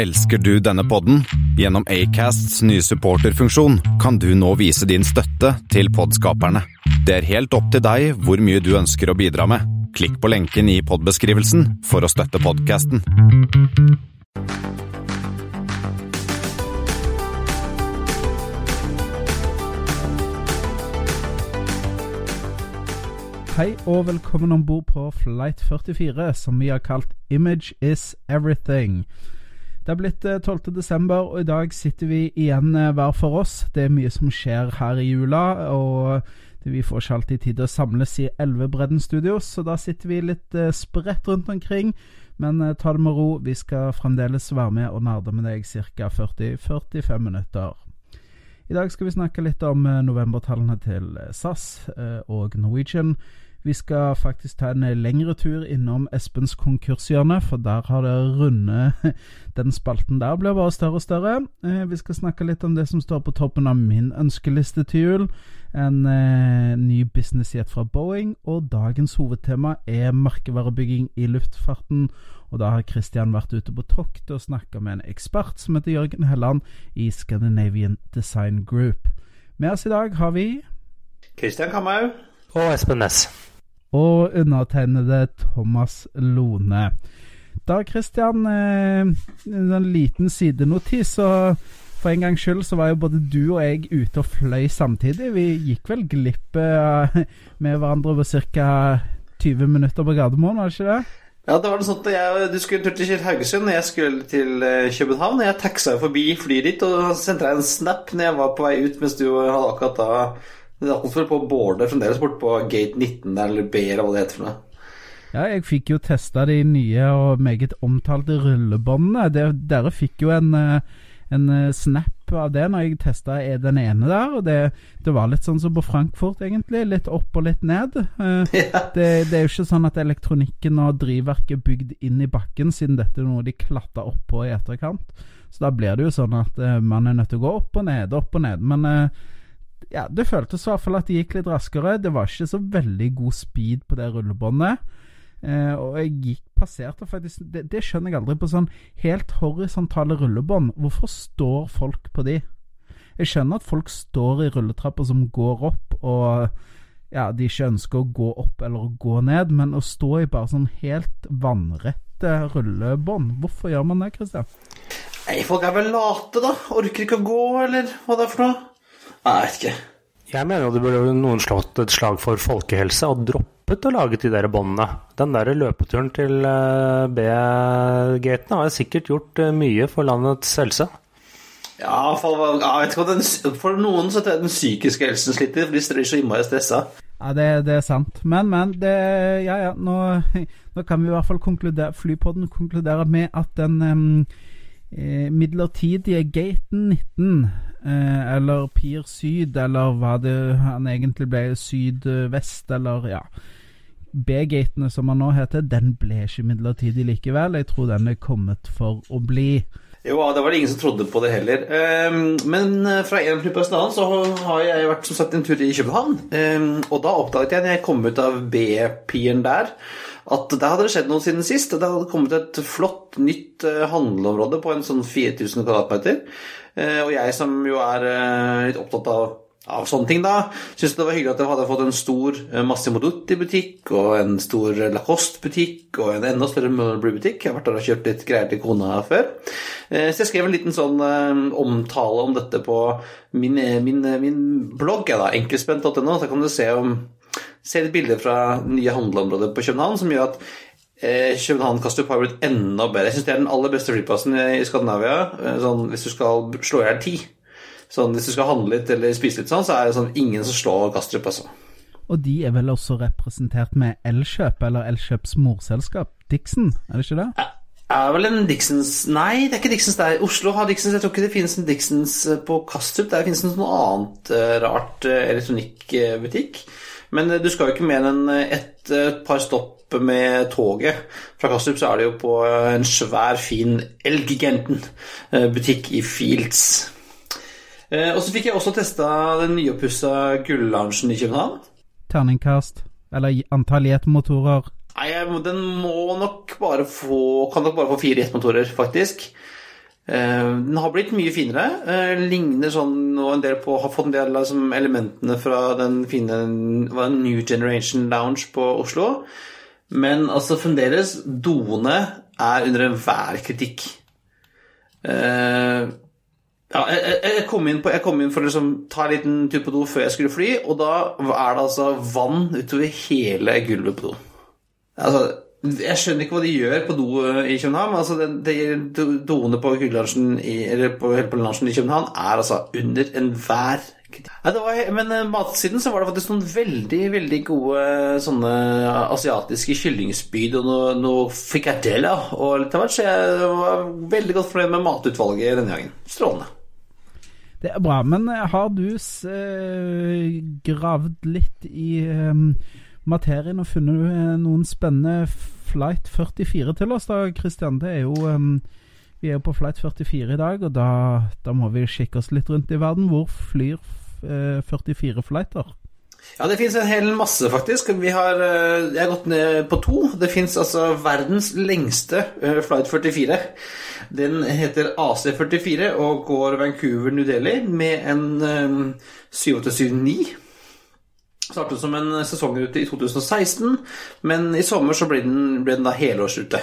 Elsker du denne podden? Gjennom Acasts nye supporterfunksjon kan du nå vise din støtte til podskaperne. Det er helt opp til deg hvor mye du ønsker å bidra med. Klikk på lenken i podbeskrivelsen for å støtte podkasten. Hei og velkommen om bord på Flight 44, som vi har kalt Image is everything. Det er blitt 12. Eh, desember, og i dag sitter vi igjen eh, hver for oss. Det er mye som skjer her i jula, og vi får ikke alltid tid til å samles i Elvebredden Studios, så da sitter vi litt eh, spredt rundt omkring. Men ta det med ro, vi skal fremdeles være med og nerde med deg ca. 40-45 minutter. I dag skal vi snakke litt om novembertallene til SAS og Norwegian. Vi skal faktisk ta en lengre tur innom Espens konkurshjørne, for der har det runde Den spalten der blir bare større og større. Eh, vi skal snakke litt om det som står på toppen av min ønskeliste til jul. En eh, ny businessjet fra Boeing, og dagens hovedtema er merkevarebygging i luftfarten. Og da har Christian vært ute på tokt og snakka med en ekspert som heter Jørgen Helland i Scandinavian Design Group. Med oss i dag har vi Christian Kamhaug. Og Espen Næss og undertegnede Thomas Lone. Da, Christian, eh, en liten sidenotis. og For en gangs skyld så var jo både du og jeg ute og fløy samtidig. Vi gikk vel glipp med hverandre på ca. 20 minutter på Gardermoen, var det ikke det? Ja, det var noe sånt jeg, Du skulle en tur til Haugesund, og jeg skulle til eh, København. Jeg taxa forbi flyet ditt og sendte deg en snap når jeg var på vei ut, mens du hadde akkurat da det er vel på bordet fremdeles bort på gate 19 eller B, eller hva det heter for noe. Ja, jeg fikk jo testa de nye og meget omtalte rullebåndene. Dere fikk jo en, eh, en, eh, snap av det når jeg testa den ene der. Og det, det, var litt sånn som på Frankfurt, egentlig. Litt opp og litt ned. Eh, ja. det, det, er jo ikke sånn at elektronikken og drivverket er bygd inn i bakken, siden dette er noe de klatter opp på i etterkant. Så da blir det jo sånn at man er nødt til å gå opp og ned, opp og ned. Men ja, det føltes i hvert fall at det gikk litt raskere. Det var ikke så veldig god speed på det rullebåndet. Eh, og jeg gikk passerte faktisk det, det, skjønner jeg aldri. På sånn helt horisontale rullebånd, hvorfor står folk på de? Jeg skjønner at folk står i rulletrapper som går opp, og ja, de ikke ønsker å gå opp eller gå ned, men å stå i bare sånn helt vannrette rullebånd, hvorfor gjør man det, Christian? Nei, folk er vel late, da. Orker ikke å gå, eller hva det er for noe. Jeg vet ikke. Jeg mener jo det burde noen slått et slag for folkehelse og droppet å lage de der båndene. Den der løpeturen til eh, B-gatene har sikkert gjort eh, mye for landets helse. Ja, for, jeg vet ikke den, for noen så tror jeg den psykiske helsen sliter, for de blir så innmari stressa. Ja, det, det, er sant. Men, men det, Ja, ja, nå, nå, kan vi i hvert fall konkludere Flypodden konkluderer med at den um, midlertidige gaten 19 Eh, eller Pir Syd, eller hva det han egentlig ble, Sydvest, eller ja. B-gatene, som han nå heter, den ble ikke midlertidig likevel. Jeg tror den er kommet for å bli. Jo, det var det ingen som trodde på det heller. Ehm, men eh, fra en flyplass til en annen så har jeg vært som sagt en tur i København. Ehm, og da oppdaget jeg når jeg kom ut av B-piren der, at der hadde det skjedd noe siden sist. Det hadde kommet et flott nytt eh, handleområde på en sånn 4000 kvadratmeter. Eh, og jeg som jo er eh, litt opptatt av, av sånne ting, da, syntes det var hyggelig at jeg hadde fått en stor Massimo Dutti-butikk og en stor Lacoste-butikk og en enda større Mulberry-butikk. Jeg har vært der og kjørt litt greier til kona her før. Så jeg skrev en liten sånn omtale om dette på min, min, min blogg, da, enkeltspent.no, så kan du se om ser et bilde fra nye handleområder på København som gjør at eh, København Kastrup har blitt enda bedre. Jeg syns det er den aller beste flyplassen i Skandinavia eh, sånn, hvis du skal slå i hjel ti. Sånn, hvis du skal handle litt eller spise litt sånn, så er det sånn ingen som slår Kastrup, altså. Og de er vel også representert med Elkjøp, eller Elkjøps morselskap, Dixon, er det ikke det? Ja. Er vel en Dixons Nei, det er ikke Dixons der. Oslo har Dixons. Jeg tror ikke det finnes en Dixons eh, på Kastrup. Der finnes det noe annet uh, rart elektronikkbutikk. Men eh, du skal jo ikke mer enn eh, et, et eh, par stopp med toget. Fra Kastrup så er det jo på en svær, fin Elgiganten-butikk i Fields. Og så fikk jeg også testa den nyoppussa Gull-loungen i København. Terningkast, eller antall jetmotorer? Nei, den må nok bare få Kan nok bare få fire jetmotorer, faktisk. Den har blitt mye finere. Ligner sånn og en del på Har fått en del av liksom, elementene fra den fine New Generation Lounge på Oslo. Men altså fremdeles Doene er under enhver kritikk. Uh, ja, jeg, jeg, kom på, jeg, kom inn for å liksom, ta en liten tur på do før jeg skulle fly, og da er det altså vann utover hele gulvet på do. Altså, jeg skjønner ikke hva de gjør på do i København, altså, det, det, doene på Gulllunsjen eller på, på i København er altså under enhver kritikk. men uh, matsiden så var det faktisk noen veldig veldig gode sånne asiatiske kyllingspyd og noe, noe frikadeller og litt av hvert, så jeg var veldig godt fornøyd med matutvalget denne gangen. Strålende. Det er bra, men eh, har du gravd litt i um, materien og funnet uh, noen spennende Flight 44 til oss da, Christian? Det er jo um, vi er jo på Flight 44 i dag, og da, da, må vi kikke oss litt rundt i verden. Hvor flyr 44 flighter? Ja, det fins en hel masse, faktisk. Vi har, jeg har gått ned på to. Det fins altså verdens lengste Flight 44. Den heter AC44 og går Vancouver-New Delhi med en um, 7879. Startet som en sesongrute i 2016, men i sommer så ble den, ble den da helårsrute.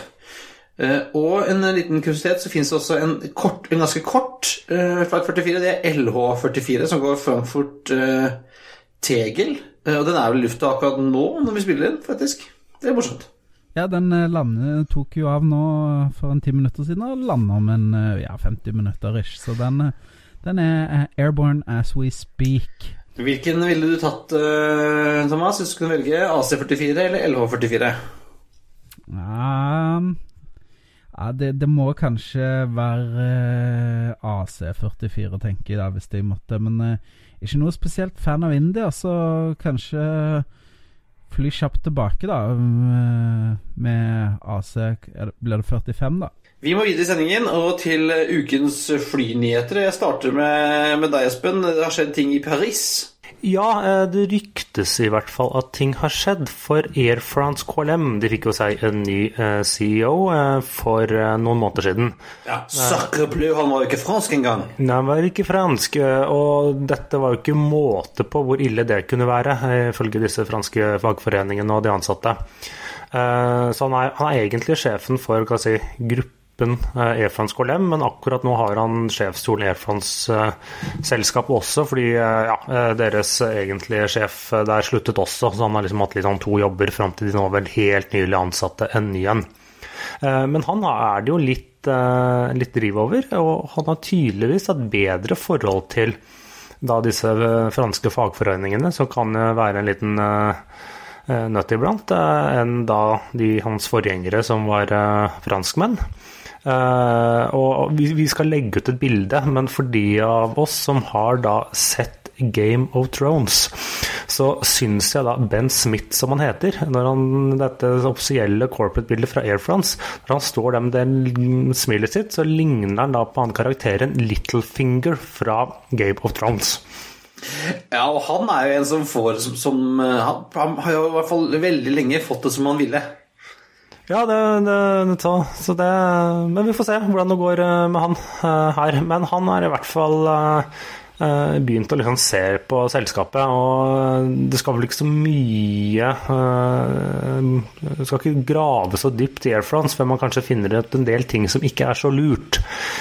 Uh, og en liten kuriositet, så fins det også en, kort, en, ganske kort flagg 44. Det er LH44, som går Frankfurt uh, Tegel. og den er vel i lufta akkurat nå, når vi spiller den, faktisk. Det er morsomt. Ja, den eh, landet tok jo av nå for en ti minutter siden og lander om en eh, ja, 50 minutter ish. Så den, eh, den, er airborne as we speak. Hvilken ville du tatt, Thomas, hvis du kunne velge AC44 eller LH44? Um, ja det, det, må kanskje være AC44, tenker jeg da, hvis jeg måtte. Men ikke noe spesielt fan av India, så kanskje fly kjapt tilbake, da, med AC Blir det 45, da? Vi må videre i sendingen og til ukens flynyheter. Jeg starter med, med deg, Espen. Det har skjedd ting i Paris. Ja, eh, det ryktes i hvert fall at ting har skjedd. For Air France KLM de fikk jo seg en ny eh, CEO eh, for noen måneder siden. Ja, Sacrebleu, han var jo ikke fransk engang. Nei, han var ikke fransk. Og dette var jo ikke måte på hvor ille det kunne være, ifølge disse franske fagforeningene og de ansatte. Så han er, han er egentlig sjefen for hva si, gruppe gruppen eh, Air KLM, men akkurat nå har han sjefsstolen i Air France-selskapet også, fordi eh, ja, eh, deres egentlige sjef der sluttet også, så han har liksom hatt litt sånn to jobber fram til de nå vel helt nylig ansatte en ny en. Men han er det jo litt, litt driv over, og han har tydeligvis et bedre forhold til da disse franske fagforeningene, som kan være en liten nøtt iblant, enn da de hans forgjengere som var franskmenn. Uh, og vi, vi, skal legge ut et bilde, men for de av oss som har da sett Game of Thrones, så syns jeg da Ben Smith, som han heter, når han, dette offisielle corporate-bildet fra Air France, når han står der med det smilet sitt, så ligner han da på han karakteren Littlefinger fra Game of Thrones. Ja, og han er jo en som får som, som han, han har jo i hvert fall veldig lenge fått det som han ville. Ja, det, det, så, så det, Men vi får se hvordan det går eh, med han uh, her. Men han har i hvert fall uh, begynt å liksom se på selskapet, og det skal vel ikke så mye Det skal ikke grave så dypt i Air France før man kanskje finner ut en del ting som ikke er så lurt.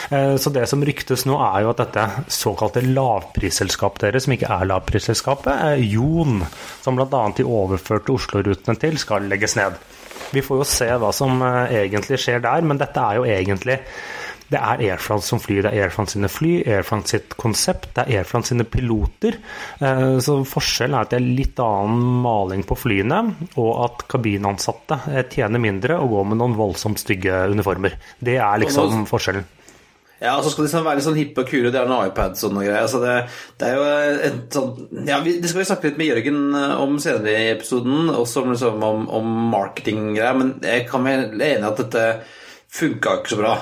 Så det som ryktes nå, er jo at dette såkalte lavprisselskapet deres, som ikke er lavprisselskapet, Jon, som bl.a. de overførte Oslo-rutene til, skal legges ned. Vi får jo se hva som eh, egentlig skjer der, men dette er jo egentlig det er Air France som flyr, det er Air France sine fly, Air France sitt konsept, det er Air France sine piloter. Eh, så forskjellen er at det er litt annen maling på flyene, og at kabinansatte eh, tjener mindre og går med noen voldsomt stygge uniformer. Det er liksom forskjellen. Ja, og så skal de sånn være litt sånn hippe og kule, de har en iPad og noe greier. Altså det, det, er jo et sånn Ja, vi, det skal vi snakke litt med Jørgen eh, om senere i episoden, også liksom om, om marketinggreier, men jeg kan være enig i at dette funka ikke så bra.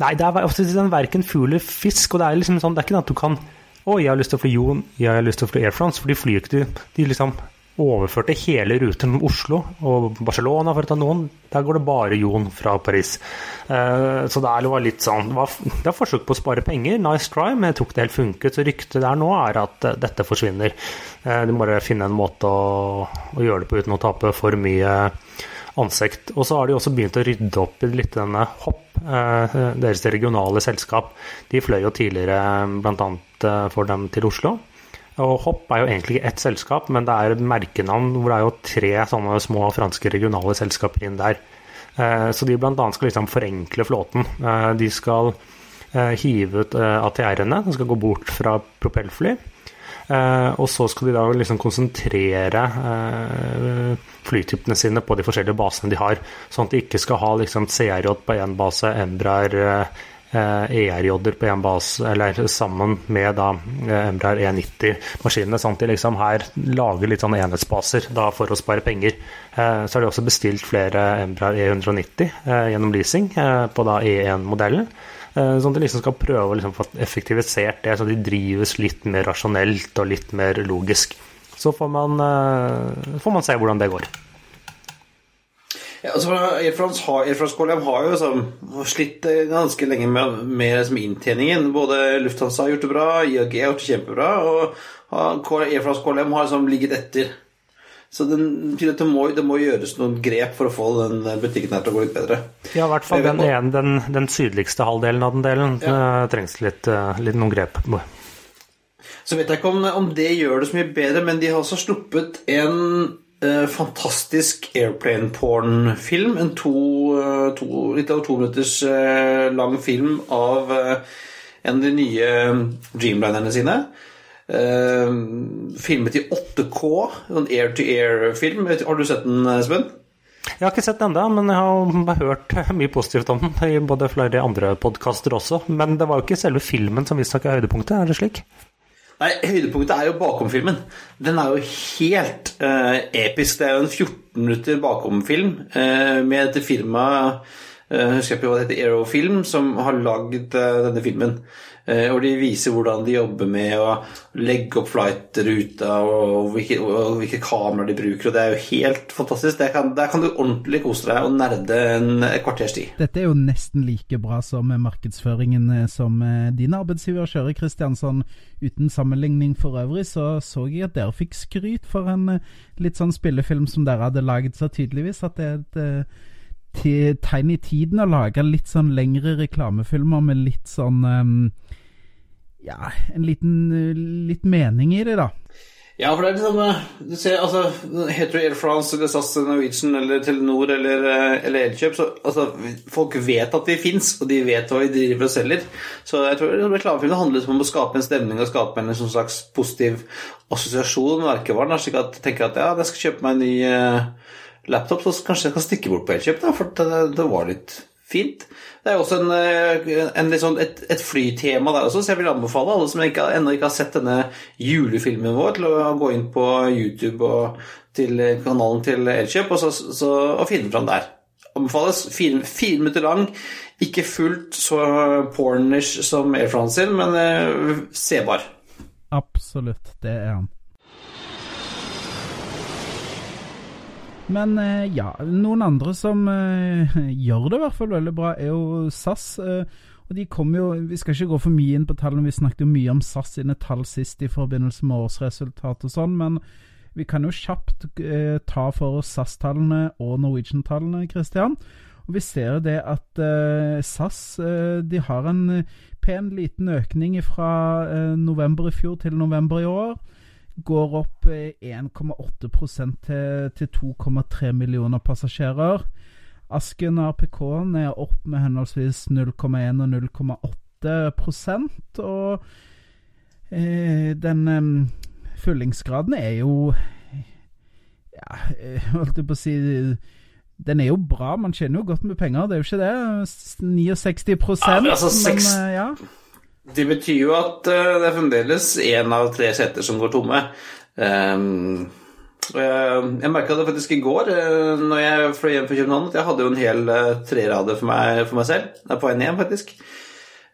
Nei, det er ofte sånn, verken fugl eller fisk, og det er liksom sånn, det er ikke det at du kan å, jeg har lyst til å fly Jon, jeg har lyst til å fly Air France, for de flyr ikke de, de liksom overførte hele ruten om Oslo og Barcelona, for å ta noen. Der går det bare Jon fra Paris. Eh, så det var litt sånn Det var, det var forsøk på å spare penger. Nice try, men jeg tror ikke det helt funket. Så ryktet der nå er at eh, dette forsvinner. Du de må bare finne en måte å, å gjøre det på uten å tape for mye ansikt. Og så har de også begynt å rydde opp i litt denne Hopp, deres regionale selskap. De fløy jo tidligere bl.a. for dem til Oslo. Og Hopp er jo egentlig ikke ett selskap, men det er et merkenavn hvor det er jo tre sånne små franske regionale selskaper inn der. Eh, så de bl.a. skal liksom forenkle flåten. Eh, de skal eh, hive ut ATR-ene, de skal gå bort fra propellfly. Og så skal de da liksom konsentrere flytypene sine på de forskjellige basene de har, sånn at de ikke skal ha liksom CRJ på én base, Embraer ERJ-er eh, e på én base, eller sammen med da eh, Embraer E90-maskinene. Sånn at de liksom her lager litt sånne enhetsbaser da, for å spare penger. Eh, så har de også bestilt flere Embraer E190 gjennom leasing på da E1-modellen. Sånn at de liksom skal prøve å liksom få effektivisert det, så de drives litt mer rasjonelt og litt mer logisk. Så får man, får man se hvordan det går. Altså, France har, har jo liksom, slitt eh, ganske lenge med, med liksom, inntjeningen. Både Lufthansa har gjort det bra, IAG har gjort det kjempebra, og France KLM har liksom ligget etter. Så den, det, må, det må gjøres noen grep for å få den butikken her til å gå litt bedre. Ja, i hvert fall den, ene, den, den, sydligste halvdelen av den delen ja. Det trengs litt, litt, noen grep. Så vet jeg ikke om, om, det gjør det så mye bedre, men de har også sluppet en eh, fantastisk airplane porn-film. En to, eh, to, litt over to minutters eh, lang film av eh, en av de nye Dreamlinerne sine. Eh, filmet i 8K, en air-to-air-film. Har du sett den, Espen? Jeg har ikke sett den ennå, men jeg har hørt mye positivt om den i både flere andre podkaster også. Men det var jo ikke selve filmen som visstnok er høydepunktet, er det slik? Nei, Høydepunktet er jo bakom-filmen. Den er jo helt uh, episk. Det er jo en 14 minutter bakomfilm uh, med dette firmaet uh, Husker jeg ikke hva det heter, Aerofilm, som har lagd denne filmen. Og de viser hvordan de jobber med å legge opp flight-ruta og, hvilke, og hvilke kameraer de bruker. og Det er jo helt fantastisk. Der kan, der kan du ordentlig kose deg og nerde en kvarters tid. Dette er jo nesten like bra som markedsføringen som din arbeidsgiver kjører, Kristiansson uten sammenligning for øvrig, så så jeg at dere fikk skryt for en eh, litt sånn spillefilm som dere hadde laget, så tydeligvis at det er et tegn i tiden å lage litt sånn lengre reklamefilmer med litt sånn um, Ja, en liten litt mening i det, da. Ja, for det er liksom eh, du ser, altså, Heter du Air France eller SAS Norwegian eller Telenor eller, eh, eller Elkjøp, så altså, folk vet at vi fins, og de vet hva vi driver og selger. Så jeg tror reklamefilmer handler om å skape en stemning og skape en sånn slags positiv assosiasjon med merkevaren. Slik at jeg tenker at ja, jeg skal kjøpe meg en ny uh, laptop, så kanskje jeg kan stikke bort på Elkjøp, da, for det, det var litt fint. Det er også en, eh, en, sånn, et, et, flytema der også, så jeg vil anbefale alle som ikke, ennå ikke har sett denne julefilmen vår, til å gå inn på YouTube og til kanalen til Elkjøp og, så, så, og finne fram der. Anbefales. Fire, fire minutter lang. Ikke fullt så pornish som Air France sin, men uh, sebar. Absolutt. Det er han. Men eh, ja, noen andre som eh, gjør det i hvert fall veldig bra, er jo SAS. Eh, og de kommer jo Vi skal ikke gå for mye inn på tallene, vi snakket jo mye om SAS sine tall sist i forbindelse med årsresultat og sånn, men vi kan jo kjapt eh, ta for oss SAS-tallene og Norwegian-tallene, Christian. Og vi ser jo det at eh, SAS eh, de har en pen liten økning fra november i fjor til november i år går opp 1,8 til, til 2,3 millioner passasjerer. Asken RPK-en er opp med henholdsvis 0,1 og 0,8 og eh, den eh, fyllingsgraden er jo Ja, holdt jeg på å si den er jo bra, man tjener jo godt med penger, det er jo ikke det? 69 ja, altså, men, eh, ja. Det betyr jo at uh, det er fremdeles én av tre seter som går tomme. Um, jeg, jeg merka det faktisk i går uh, når jeg fløy hjem fra København, at jeg hadde jo en hel trerade trerader for meg, for meg selv. Jeg er på vei ned, faktisk.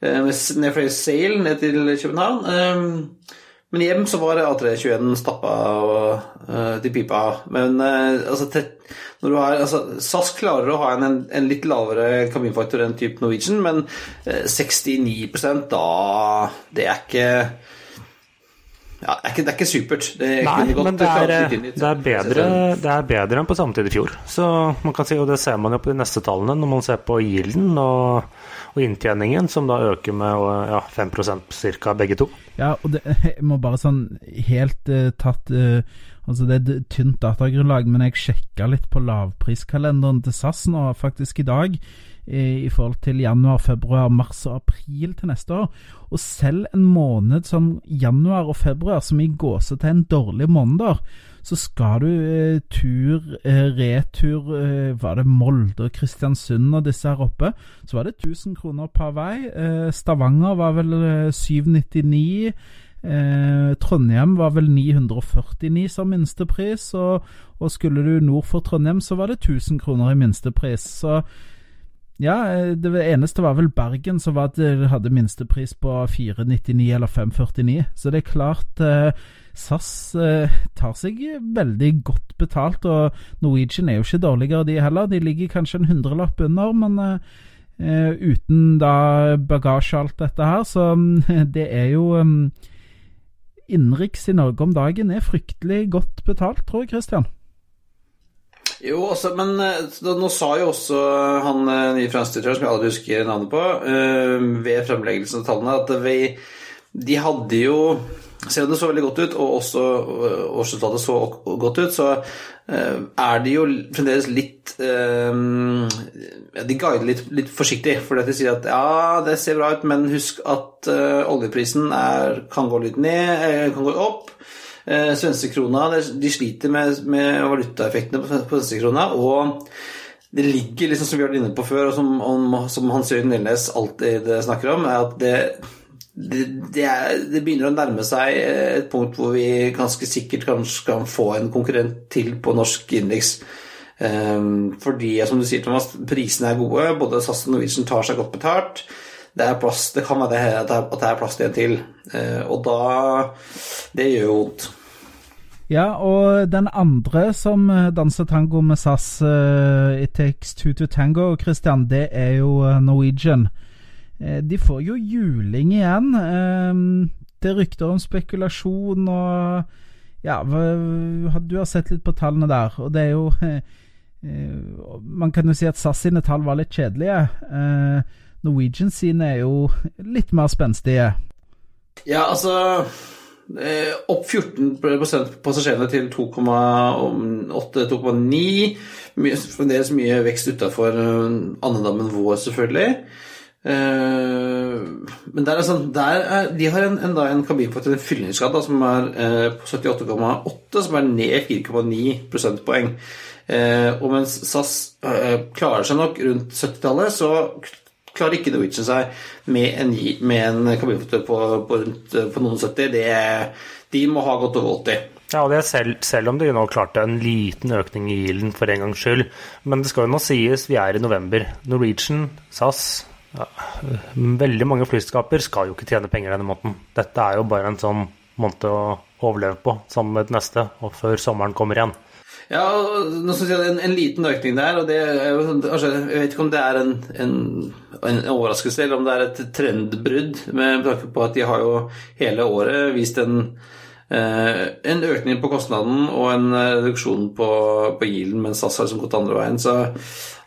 Uh, når jeg fløy Sail ned til København. Men hjem så var A321 stappa uh, til pipa. Men uh, altså, når du har, altså, SAS klarer å ha en, en, en litt lavere kabinfaktor enn type Norwegian, men uh, 69% da Det er ikke ja, det, er ikke, det er ikke supert. Det Nei, men det er, det, er bedre, det er bedre enn på samme tid i fjor. Så man kan si, og Det ser man jo på de neste tallene når man ser på yielden og, og inntjeningen, som da øker med ja, 5 ca. begge to. Ja, og det jeg må bare sånn helt uh, tatt uh, Altså Det er et tynt datagrunnlag, men jeg sjekka litt på lavpriskalenderen til SAS nå, faktisk i dag i forhold til januar, februar, mars og april til neste år. Og selv en måned som januar og februar, som i gåsetegn dårlige måneder, så skal du eh, tur, eh, retur eh, Var det Molde og Kristiansund og disse her oppe? Så var det 1000 kroner per vei. Eh, Stavanger var vel 799. Eh, Trondheim var vel 949 som minstepris, og, og skulle du nord for Trondheim, så var det 1000 kroner i minstepris. Så ja, eh, det eneste var vel Bergen som var, det hadde minstepris på 499 eller 549. Så det er klart eh, SAS eh, tar seg veldig godt betalt, og Norwegian er jo ikke dårligere de heller. De ligger kanskje en hundrelapp under, men eh, eh uten da bagasje og alt dette her, så det er jo um, Innenriks i Norge om dagen er fryktelig godt betalt, tror jeg, Christian. Jo, også, men eh, nå sa jo også han eh, nye franskdirektøren, som jeg aldri husker navnet på, uh, ved fremleggelsen av tallene, at vi, de hadde jo selv om det så veldig godt ut, og også årsresultatet så godt ut, så er de jo fremdeles litt De guider litt, litt forsiktig, for de sier at ja, det ser bra ut, men husk at oljeprisen er, kan gå litt ned, kan gå opp. Svenskekrona de sliter med, med valutaeffektene på, på svenskekrona. Og det ligger, liksom som vi har vært inne på før, og som, om, som Hans Jørgen Nelnes alltid snakker om, er at det, det, det, er, det, begynner å nærme seg et punkt hvor vi ganske sikkert kanskje kan få en konkurrent til på norsk indeks. Um, fordi, som du sier, Thomas, prisene er gode. Både SAS og Norwegian tar seg godt betalt. Det, er plass, det kan være at det er plass til en til. Uh, og da Det gjør jo vondt. Ja, og den andre som eh, danser tango med SAS, uh, It Takes Two to Tango, Christian, det er jo Norwegian. Uh, de får jo juling igjen. Uh, det er rykter om spekulasjon og Ja, du har sett litt på tallene der, og det er jo Man kan jo si at SAS sine tall var litt kjedelige. Norwegian sine er jo litt mer spenstige. Ja, altså Eh, opp 14% passasjerene til 2,8-2,9. Fremdeles mye vekst utafor eh, andedammen vår, selvfølgelig. Eh, men der er sånn, der er, de har en, en, en kabinfaktor, en fyllingsgrad, som er på 78,8, som er ned 4,9 prosentpoeng. og mens SAS klarer seg nok rundt 70-tallet, så klarer ikke Norwegian seg med en, med en kabinfaktor på, på, rundt på noen 70. Det, de må ha godt over 80. Ja, og det er selv, selv om de nå klarte en liten økning i gilden for en gangs skyld. Men det skal jo nå sies, vi er i november. Norwegian, SAS ja, Veldig mange flyselskaper skal jo ikke tjene penger denne måneden. Dette er jo bare en sånn måned å overleve på sammen med det neste, og før sommeren kommer igjen. Ja, nå skal jeg en, en liten økning der, og det er jo sånn, altså, Jeg vet ikke om det er en, en, en, overraskelse, eller om det er et trendbrudd, med tanke på at de har jo hele året vist en, eh, en økning på kostnaden og en reduksjon på, på yielden, mens SAS har liksom gått andre veien. Så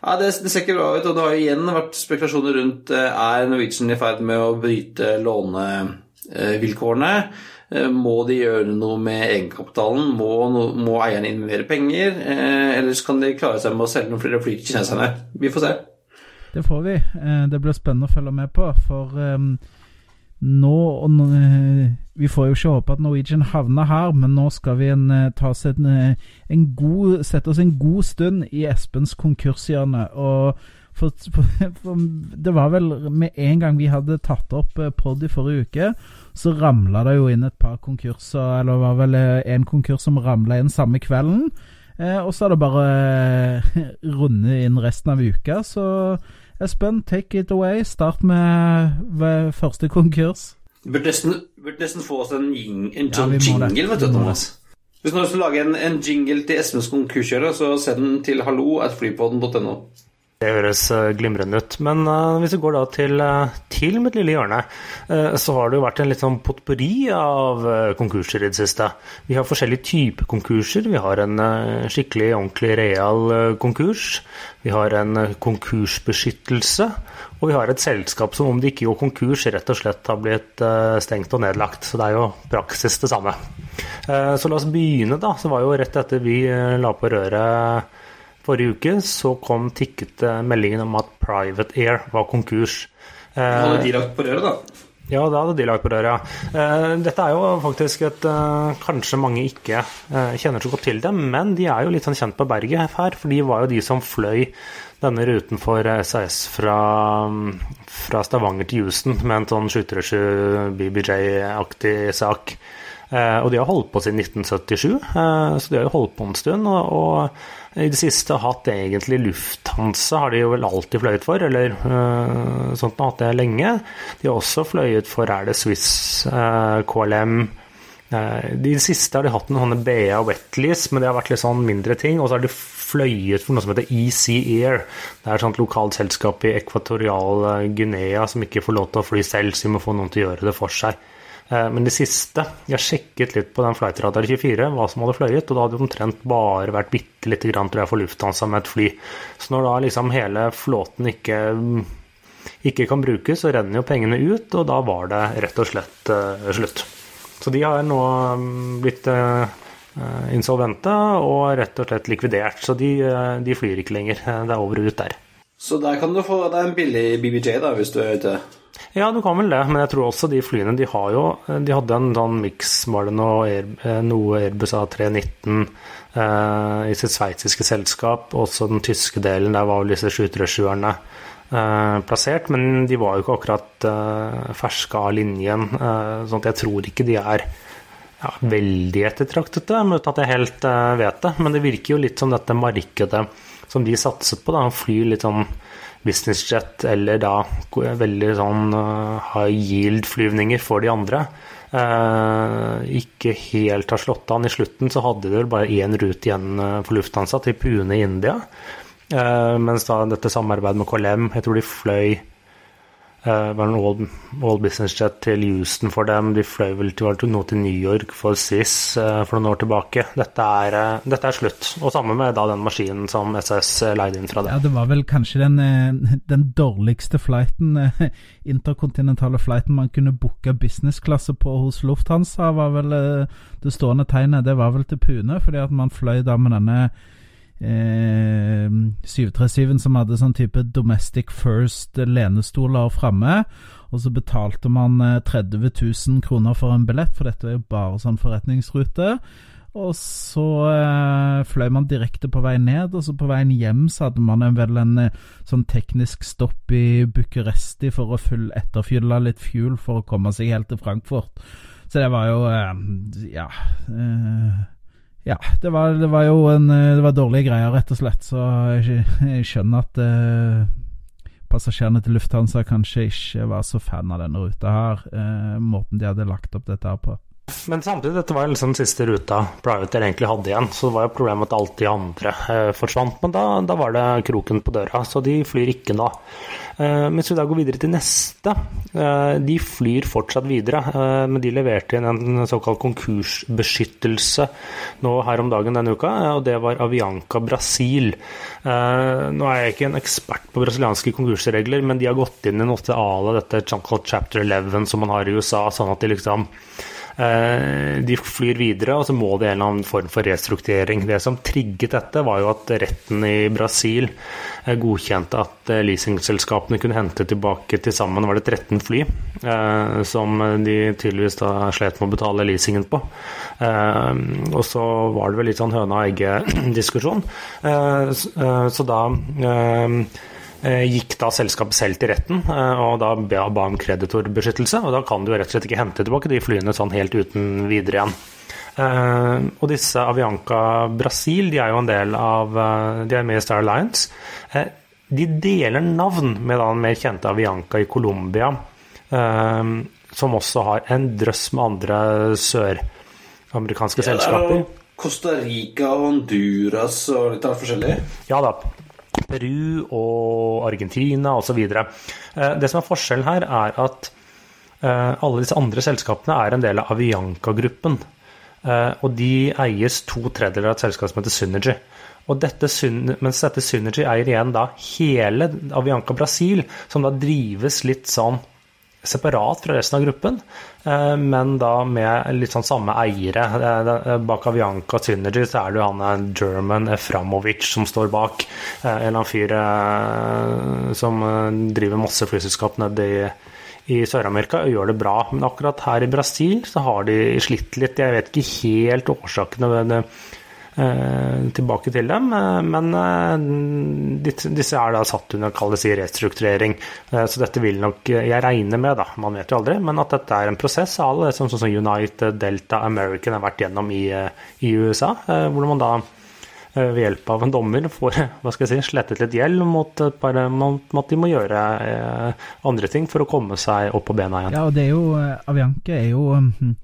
ja, det, det, ser ikke bra ut, og det har igjen vært spekulasjoner rundt eh, er Norwegian i ferd med å bryte lånevilkårene. Eh, må de gjøre noe med egenkapitalen? Må, må eierne inn mer penger? Eh, Eller kan de klare seg med å selge noen flere fly til kineserne? Vi får se. Det får vi. Det blir spennende å følge med på. For nå Vi får jo ikke håpe at Norwegian havner her, men nå skal vi en, oss en, en god, sette oss en god stund i Espens konkurshjørne. Og for, for, det var vel med en gang vi hadde tatt opp pod i forrige uke, så ramla det jo inn et par konkurser, eller det var vel en konkurs som ramla inn samme kvelden. Eh, og så er det bare eh, runde inn resten av uka. Så Espen, take it away. Start med, med første konkurs. Du burde nesten, burde nesten få oss en, jing, en Ja, sånn jingle, vet du, Thomas. Hvis du har Hvis til å lage en, en jingle til Esmens konkurskjører, så send den til hallo at flypodden.no. Det høres eh, glimrende ut. Men eh, hvis vi går da til, eh, til mitt lille hjørne, så har det jo vært en litt sånn potpurri av konkurser i det siste. Vi har forskjellige typer konkurser. Vi har en skikkelig, ordentlig real konkurs. Vi har en konkursbeskyttelse. Og vi har et selskap som om det ikke gjorde konkurs, rett og slett har blitt stengt og nedlagt. Så det er jo praksis det samme. Så la oss begynne, da. Så var jo rett etter vi la på røret Forrige uke så kom tikket eh, meldingen om at Private Air var konkurs. Hadde Eh, de lagt på røret, da? ja, da hadde de lagt på røret, ja. Eh, Dette er jo faktisk et eh, Kanskje mange ikke eh, kjenner så godt til dem, men de er jo litt sånn kjent på berget her. For de var jo de som fløy denne ruten for SAS fra, fra Stavanger til Houston med en sånn 737 BBJ-aktig sak. Og de har holdt på siden 1977, eh, så de har jo holdt på en stund. Og, og i det siste hatt egentlig Lufthansa, har de jo vel alltid fløyet for, eller uh, sånt har hatt det lenge. De har også fløyet for er det Swiss, uh, KLM. I de siste har de hatt noen sånne BA og Wetleys, men det har vært litt sånn mindre ting. Og så har de fløyet for noe som heter Easy Air. Det er et sånt lokalt selskap i Ekvatorial Guinea som ikke får lov til å fly selv, så de må få noen til å gjøre det for seg. Eh, Men det siste Jeg sjekket litt på den Flightradar 24 hva som hadde fløyet, og da hadde det omtrent bare vært bitte lite grann, tror jeg, for Lufthansa med et fly. Så når da liksom hele flåten ikke, ikke kan brukes, så renner jo pengene ut, og da var det rett og slett uh, slutt. Så de har nå mm, blitt eh, insolvente og rett og slett likvidert. Så de, uh, de flyr ikke lenger. Det er over og ut der. Så der kan du få deg en billig BBJ, da, hvis du er ute. Ja, du kan vel det, men jeg tror også de flyene de har jo De hadde en sånn miks, var det noe, eh, noe Airbus A319 eh, i sitt sveitsiske selskap. Også den tyske delen, der var vel disse 737-erne eh, plassert. Men de var jo ikke akkurat eh, ferske av linjen, eh, sånn at jeg tror ikke de er ja, veldig ettertraktete, uten at jeg helt eh, vet det. Men det virker jo litt som dette markedet som de satset på, da, fly litt sånn businessjet eller da veldig sånn eh, high yield-flyvninger for de andre. eh, ikke helt har slått an. I slutten så hadde de vel bare én rute igjen eh, for Lufthansa, til Pune i India. Eh, mens da dette samarbeidet med KLM, jeg tror de fløy Uh, var en all, all business jet til Houston for dem. De fløy vel til, nå til New York for SIS uh, for noen år tilbake. Dette er, uh, dette er slutt. Og sammen med da den maskinen som SS leide inn fra det. Ja, det var vel kanskje den, den dårligste flighten, interkontinentale flighten man kunne booke businessklasse på hos Lufthansa, var vel det stående tegnet. Det var vel til Pune, fordi at man fløy da med denne eh, 737-en som hadde sånn type domestic first lenestoler framme. Og så betalte man eh, 30 000 kroner for en billett, for dette var jo bare sånn forretningsrute. Og så eh, fløy man direkte på vei ned, og så på veien hjem så hadde man en, vel en eh, sånn teknisk stopp i Bucuresti for å full etterfylle litt fuel for å komme seg helt til Frankfurt. Så det var jo eh, Ja. Eh, ja, det var, det var jo en eh, Det var dårlige greier, rett og slett. Så jeg, jeg skjønner at eh, passasjerene til Lufthansa kanskje ikke var så fan av denne ruta her. Eh, måten de hadde lagt opp dette her på. Men samtidig, dette var liksom siste ruta Privateer egentlig hadde igjen, så det var jo problemet at alt de andre eh, forsvant. Men da, da, var det kroken på døra, så de flyr ikke nå. Eh, mens vi da går videre til neste. Eh, de flyr fortsatt videre, eh, men de leverte inn en såkalt konkursbeskyttelse nå her om dagen denne uka, og det var Avianca Brasil. Eh, nå er jeg ikke en ekspert på brasilianske konkursregler, men de har gått inn i noe av dette såkalt chapter 11 som man har i USA, sånn at de liksom de flyr videre, og så må det en eller annen form for restrukturering. Det som trigget dette, var jo at retten i Brasil godkjente at leasingselskapene kunne hente tilbake til sammen var det 13 fly, som de tydeligvis da slet med å betale leasingen på. Og så var det vel litt sånn høna og egget-diskusjon. Så da gikk da selskapet selv til retten og da ba, om kreditorbeskyttelse. Og da kan du rett og slett ikke hente tilbake de flyene sånn helt uten videre igjen. Uh, og disse Avianca Brasil de er jo en del av uh, De er med i Star Alliance. Uh, de deler navn med den mer kjente Avianca i Colombia. som også har en drøss med andre søramerikanske Ja, er selskaper. Costa Rica og Honduras og litt av forskjellig. Ja da. Peru og Argentina osv. Det som er forskjellen her, er at eh, alle disse andre selskapene er en del av Avianca-gruppen. Eh, Og de eies to tredjedeler av et selskap som heter Synergy. Og dette, mens dette Synergy eier igjen da hele Avianca Brasil, som da drives litt sånn separat fra resten av gruppen, eh, men da med litt sånn samme eiere. Bak Avianca Synergy så er det jo han eh, German Eframovic som står bak. Eh, En eller annen fyr som driver masse flyselskap nede i i Sør-Amerika og gjør det bra, men akkurat her i Brasil så har de slitt litt. Jeg vet ikke helt årsakene tilbake til dem, eh, men eh, disse, er da satt under kall det si restrukturering. Eh, så dette vil nok eh, jeg regner med, da, man vet jo aldri, men at dette er en prosess av alle det som sånn som United, Delta, American har vært gjennom i, eh, i USA, eh, hvor man da eh, ved hjelp av en dommer får hva skal jeg si, slettet litt gjeld mot, at de må gjøre eh, andre ting for å komme seg opp på bena igjen. Ja, og det er jo Avianke er jo mm,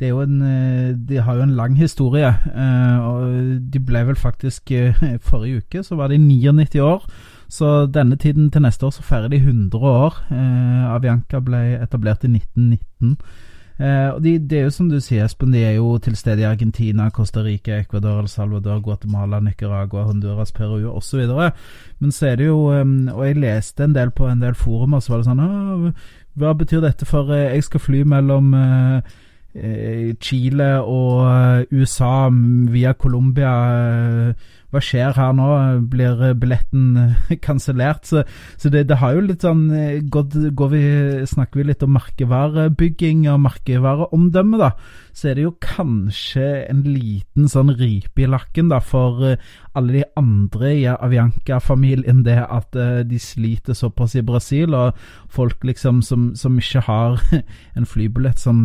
det en, eh, De har jo en lang historie. eh, og De ble vel faktisk eh, Forrige uke så var de 99 år. Så denne tiden til neste år så feirer de 100 år. Avianca ble etablert i 1919. Eh, og de, det er jo som du sier, Espen, de er jo til stede i Argentina, Costa Rica, Ecuador, El Salvador, Guatemala, Nicaragua, Honduras, Peru osv. Men så er det jo Og jeg leste en del på en del forumer, så var det sånn Hva betyr dette for Jeg skal fly mellom Chile og eh, USA via Colombia. eh, Hva skjer her nå? Blir eh, billetten eh, kansellert? Så, så det, det har jo litt sånn eh, gått, vi, Snakker vi litt om merkevarebygging og merkevareomdømme, da, så er det jo kanskje en liten sånn ripe i lakken da for eh, alle de andre i Avianca-familien, det at eh, de sliter såpass i Brasil, og folk liksom som, som ikke har en flybillett som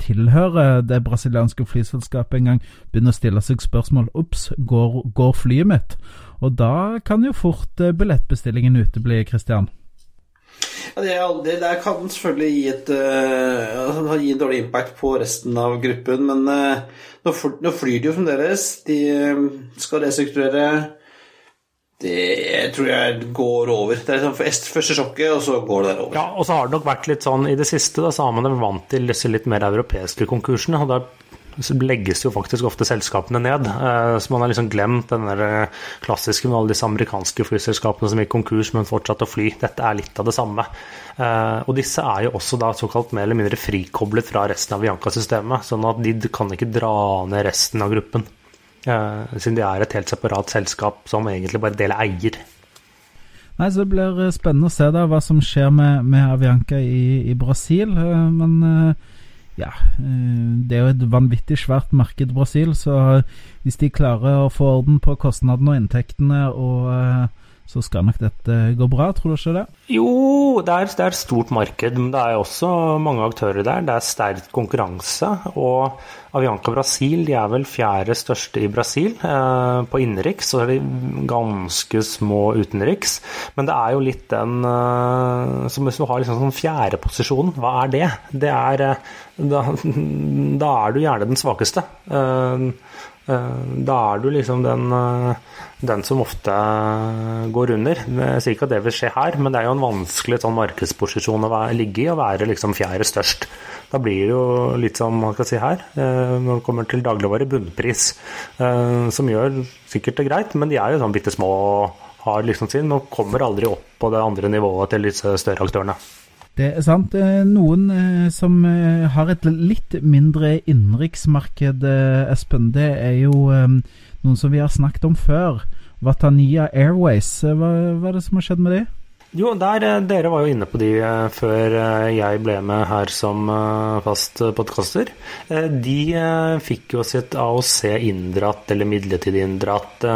tilhører det brasilianske flyselskapet engang, begynner å stille seg spørsmål Ops, går, går flyet mitt? Og da kan jo fort eh, billettbestillingen utebli, Christian. Ja, det, aldri, det kan selvfølgelig gi, et, uh, gi en dårlig impact på resten av gruppen, men uh, nå, fly, nå flyr de jo fremdeles. De uh, skal restrukturere. Det tror jeg går over. Det er liksom første sjokket, og så går det der over. Ja, og så har det nok vært litt sånn i det siste, da, så har man vært vant til disse litt mer europeiske konkursene. og da legges jo faktisk ofte selskapene ned. Eh, Så man har liksom glemt den der eh, klassiske med alle disse amerikanske flyselskapene som gikk konkurs, men fortsatte å fly. Dette er litt av det samme. Eh, Og disse er jo også da såkalt mer eller mindre frikoblet fra resten av Bianca-systemet, sånn at de kan ikke dra ned resten av gruppen. Siden de er et helt separat selskap som egentlig bare deler eier. Nei, så Det blir spennende å se da hva som skjer med, med Avianca i, i Brasil. Men ja, eh, det er jo et vanvittig svært marked, Brasil. Så hvis de klarer å få orden på kostnadene og inntektene, og, eh, så skal nok dette gå bra, tror du ikke det? Jo, det er, det er et stort marked, men det er også mange aktører der. Det er sterk konkurranse. Og Avianca Brasil de er vel fjerde største i Brasil eh, på innenriks. og de ganske små utenriks. Men det er jo litt den eh, som Hvis du har liksom sånn fjerdeposisjonen, hva er det? Det er eh, da, da er du gjerne den svakeste. Eh, da er du liksom den, eh, den som ofte går under. Jeg sier ikke at det vil skje her, men det er jo en vanskelig sånn markedsposisjon å ligge i, å være liksom fjerde størst. Da blir det jo litt som man kan si her, eh, når det kommer til dagligvare, bunnpris, eh, som gjør sikkert det greit, men de er jo sånn bitte små har liksom sin, og kommer aldri opp på det andre nivået til disse større aktørene. Det er sant. Eh, Noen eh, som eh, har et litt mindre innenriksmarked, Espen, det er jo eh, noen som vi har snakket om før. Watania Airways. Hva, hva er det som har skjedd med de? Jo, der, dere var jo inne på de før jeg ble med her som fast podkaster. De fikk jo sitt AOC inndratt, eller midlertidig inndratt,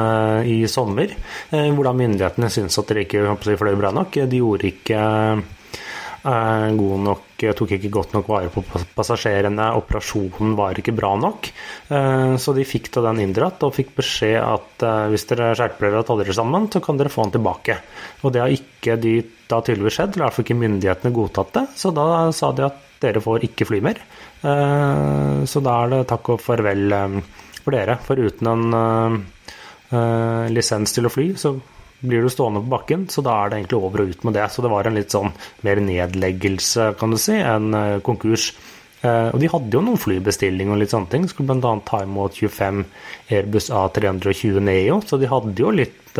i sommer. Hvordan myndighetene syntes at dere ikke fløy bra nok. De gjorde ikke god nok, tok ikke godt nok vare på passasjerene. Operasjonen var ikke bra nok. Eh, Så de fikk da den inndratt, og fikk beskjed at eh, hvis dere skjerper dere og tar dere sammen, så kan dere få den tilbake. Og det har ikke de da tydeligvis skjedd, eller i hvert fall ikke myndighetene godtatt det. Så da sa de at dere får ikke fly mer. Eh, så da er det takk og farvel eh, for dere. For uten en lisens til å fly, så blir du stående på bakken, så da er det egentlig over og ut med det. Så det var en litt sånn mer nedleggelse, kan du si, enn uh, konkurs. Uh, og de hadde jo noen flybestilling og litt sånne ting. Skulle bl.a. ta imot 25 Airbus A320 Neo, så de hadde jo litt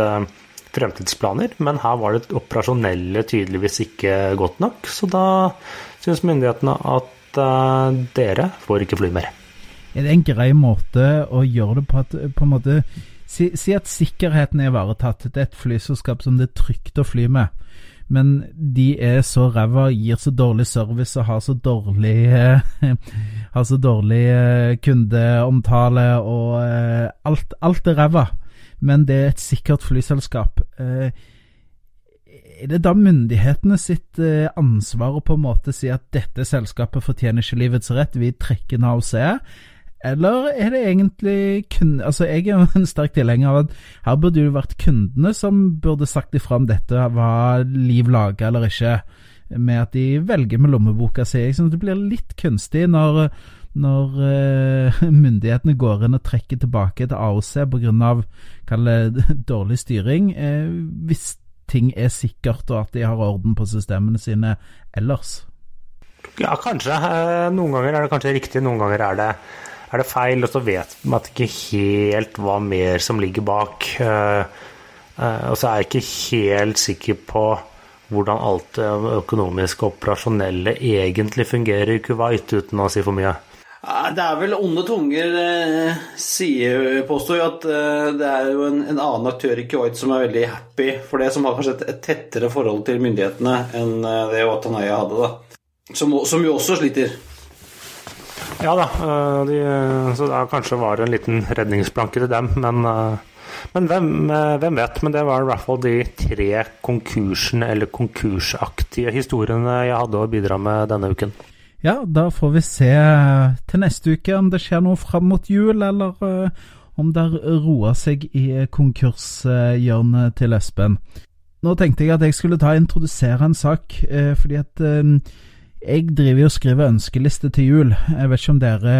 fremtidsplaner. Men her var det operasjonelle tydeligvis ikke godt nok, så da syns myndighetene at dere får ikke fly mer. Er det en grei måte å gjøre det på at på en måte Si, si at sikkerheten er ivaretatt. Det er et flyselskap som det er trygt å fly med. Men de er så ræva, gir så dårlig service og har så dårlig Har så dårlig eh, kundeomtale og eh, alt, alt er ræva. Men det er et sikkert flyselskap. Eh, er det da myndighetene sitt ansvar å på en måte si at dette selskapet fortjener ikke livets rett, vi trekker en AOC? Eller er det egentlig kun, Altså, jeg er jo en sterk tilhenger av at her burde det vært kundene som burde sagt ifra om dette var liv laga eller ikke, med at de velger med lommeboka si. Jeg synes det blir litt kunstig når, når uh, myndighetene går inn og trekker tilbake til AOC pga. dårlig styring, uh, hvis ting er sikkert og at de har orden på systemene sine ellers. Ja, kanskje. Eh, noen ganger er det kanskje riktig, noen ganger er det er det feil, og så vet man ikke helt hva mer som ligger bak. Eh, eh, og så er jeg ikke helt sikker på hvordan alt det økonomiske og operasjonelle egentlig fungerer i Kuwait, uten å si for mye. Det er vel onde tunger eh, sier, påstår jo at det er jo en, en, annen aktør i Kuwait som er veldig happy for det, som har kanskje et, et tettere forhold til myndighetene enn det Watanaya hadde, da. Som, som jo også sliter. Ja da, eh, de, så det kanskje var en liten redningsplanke til dem. Men, eh, men hvem, eh, hvem, vet? Men det var i hvert fall de tre konkursene, eller konkursaktige historiene jeg hadde å bidra med denne uken. Ja, da får vi se til neste uke om det skjer noe fram mot jul, eller om det roer seg i konkurshjørnet til Espen. Nå tenkte jeg at jeg skulle ta og introdusere en sak, fordi at jeg driver jo og skriver ønskeliste til jul. Jeg vet ikke om dere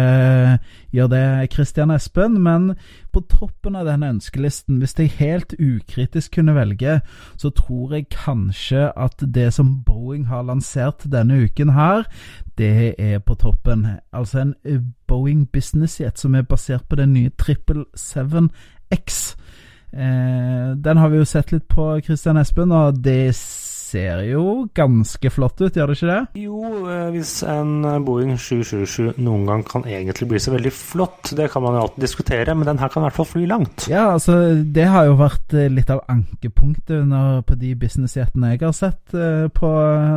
eh, gjør det, Kristian Espen, men på toppen av denne ønskelisten, hvis jeg helt ukritisk kunne velge, så tror jeg kanskje at det som Boeing har lansert denne uken her, det er på toppen. Altså en Boeing Business Jet som er basert på den nye 777X. Eh, den har vi jo sett litt på, Kristian Espen, og det ser jo ganske flott ut, gjør det ikke det? Jo, eh, hvis en Boeing 777 noen gang kan egentlig bli så veldig flott, det kan man jo alltid diskutere, men den her kan i hvert fall fly langt. Ja, altså det har jo vært eh, litt av ankepunktet under, på de businessjetene jeg har sett eh, på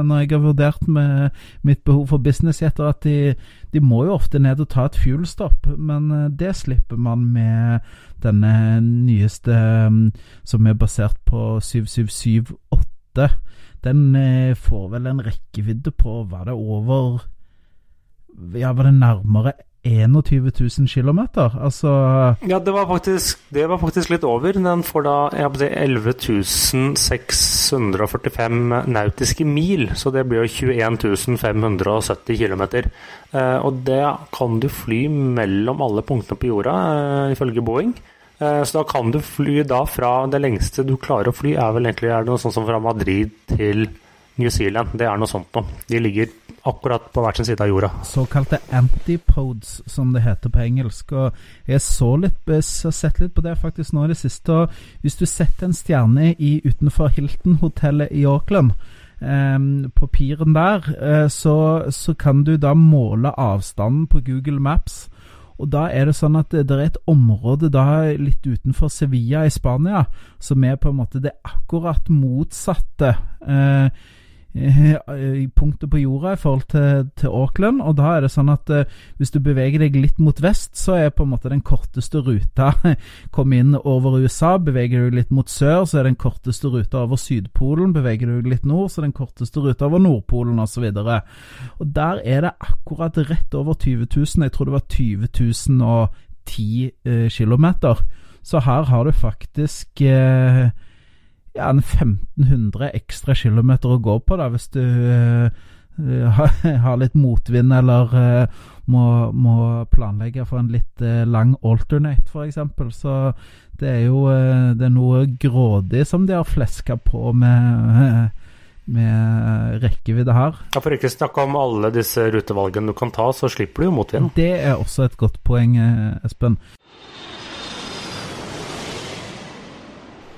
når jeg har vurdert med mitt behov for businessjetter, at de, de må jo ofte ned og ta et fuelstopp, men det slipper man med denne nyeste som er basert på 7778 den eh, får vel en rekkevidde på Var det over Ja, var det nærmere 21 000 km? Altså Ja, det var, faktisk, det var faktisk litt over. Den får da si, 11 645 nautiske mil, så det blir jo 21 570 km. Og det kan du fly mellom alle punktene på jorda, eh, ifølge Boeing. Eh, så da kan du fly da fra Det lengste du klarer å fly, er vel egentlig er det noe sånt som fra Madrid til New Zealand. Det er noe sånt noe. De ligger akkurat på hver sin side av jorda. Såkalte antipodes, som det heter på engelsk. Og jeg så litt, har sett litt på det faktisk nå i det siste. Hvis du setter en stjerne i utenfor Hilton-hotellet i Auckland, eh, på piren der, eh, så, så kan du da måle avstanden på Google Maps og da er det sånn at det, er et område da litt utenfor Sevilla i Spania som er på en måte det akkurat motsatte. Eh, punktet på jorda i forhold til, til, Auckland. Og da er det sånn at uh, hvis du beveger deg litt mot vest, så er på en måte den korteste ruta Kom inn over USA. Beveger du litt mot sør, så er den korteste ruta over Sydpolen. Beveger du litt nord, så er den korteste ruta over Nordpolen osv. Og, så og der er det akkurat rett over 20 000. Jeg tror det var 20 010 uh, km. Så her har du faktisk uh, ja, en 1500 ekstra kilometer å gå på da, hvis du uh, har litt motvind, eller uh, må, må planlegge for en litt uh, lang alternate, f.eks. Så det er jo det er noe grådig som de har fleska på med, med rekkevidde her. Ja, For ikke snakke om alle disse rutevalgene du kan ta, så slipper du jo motvind. Det er også et godt poeng, Espen.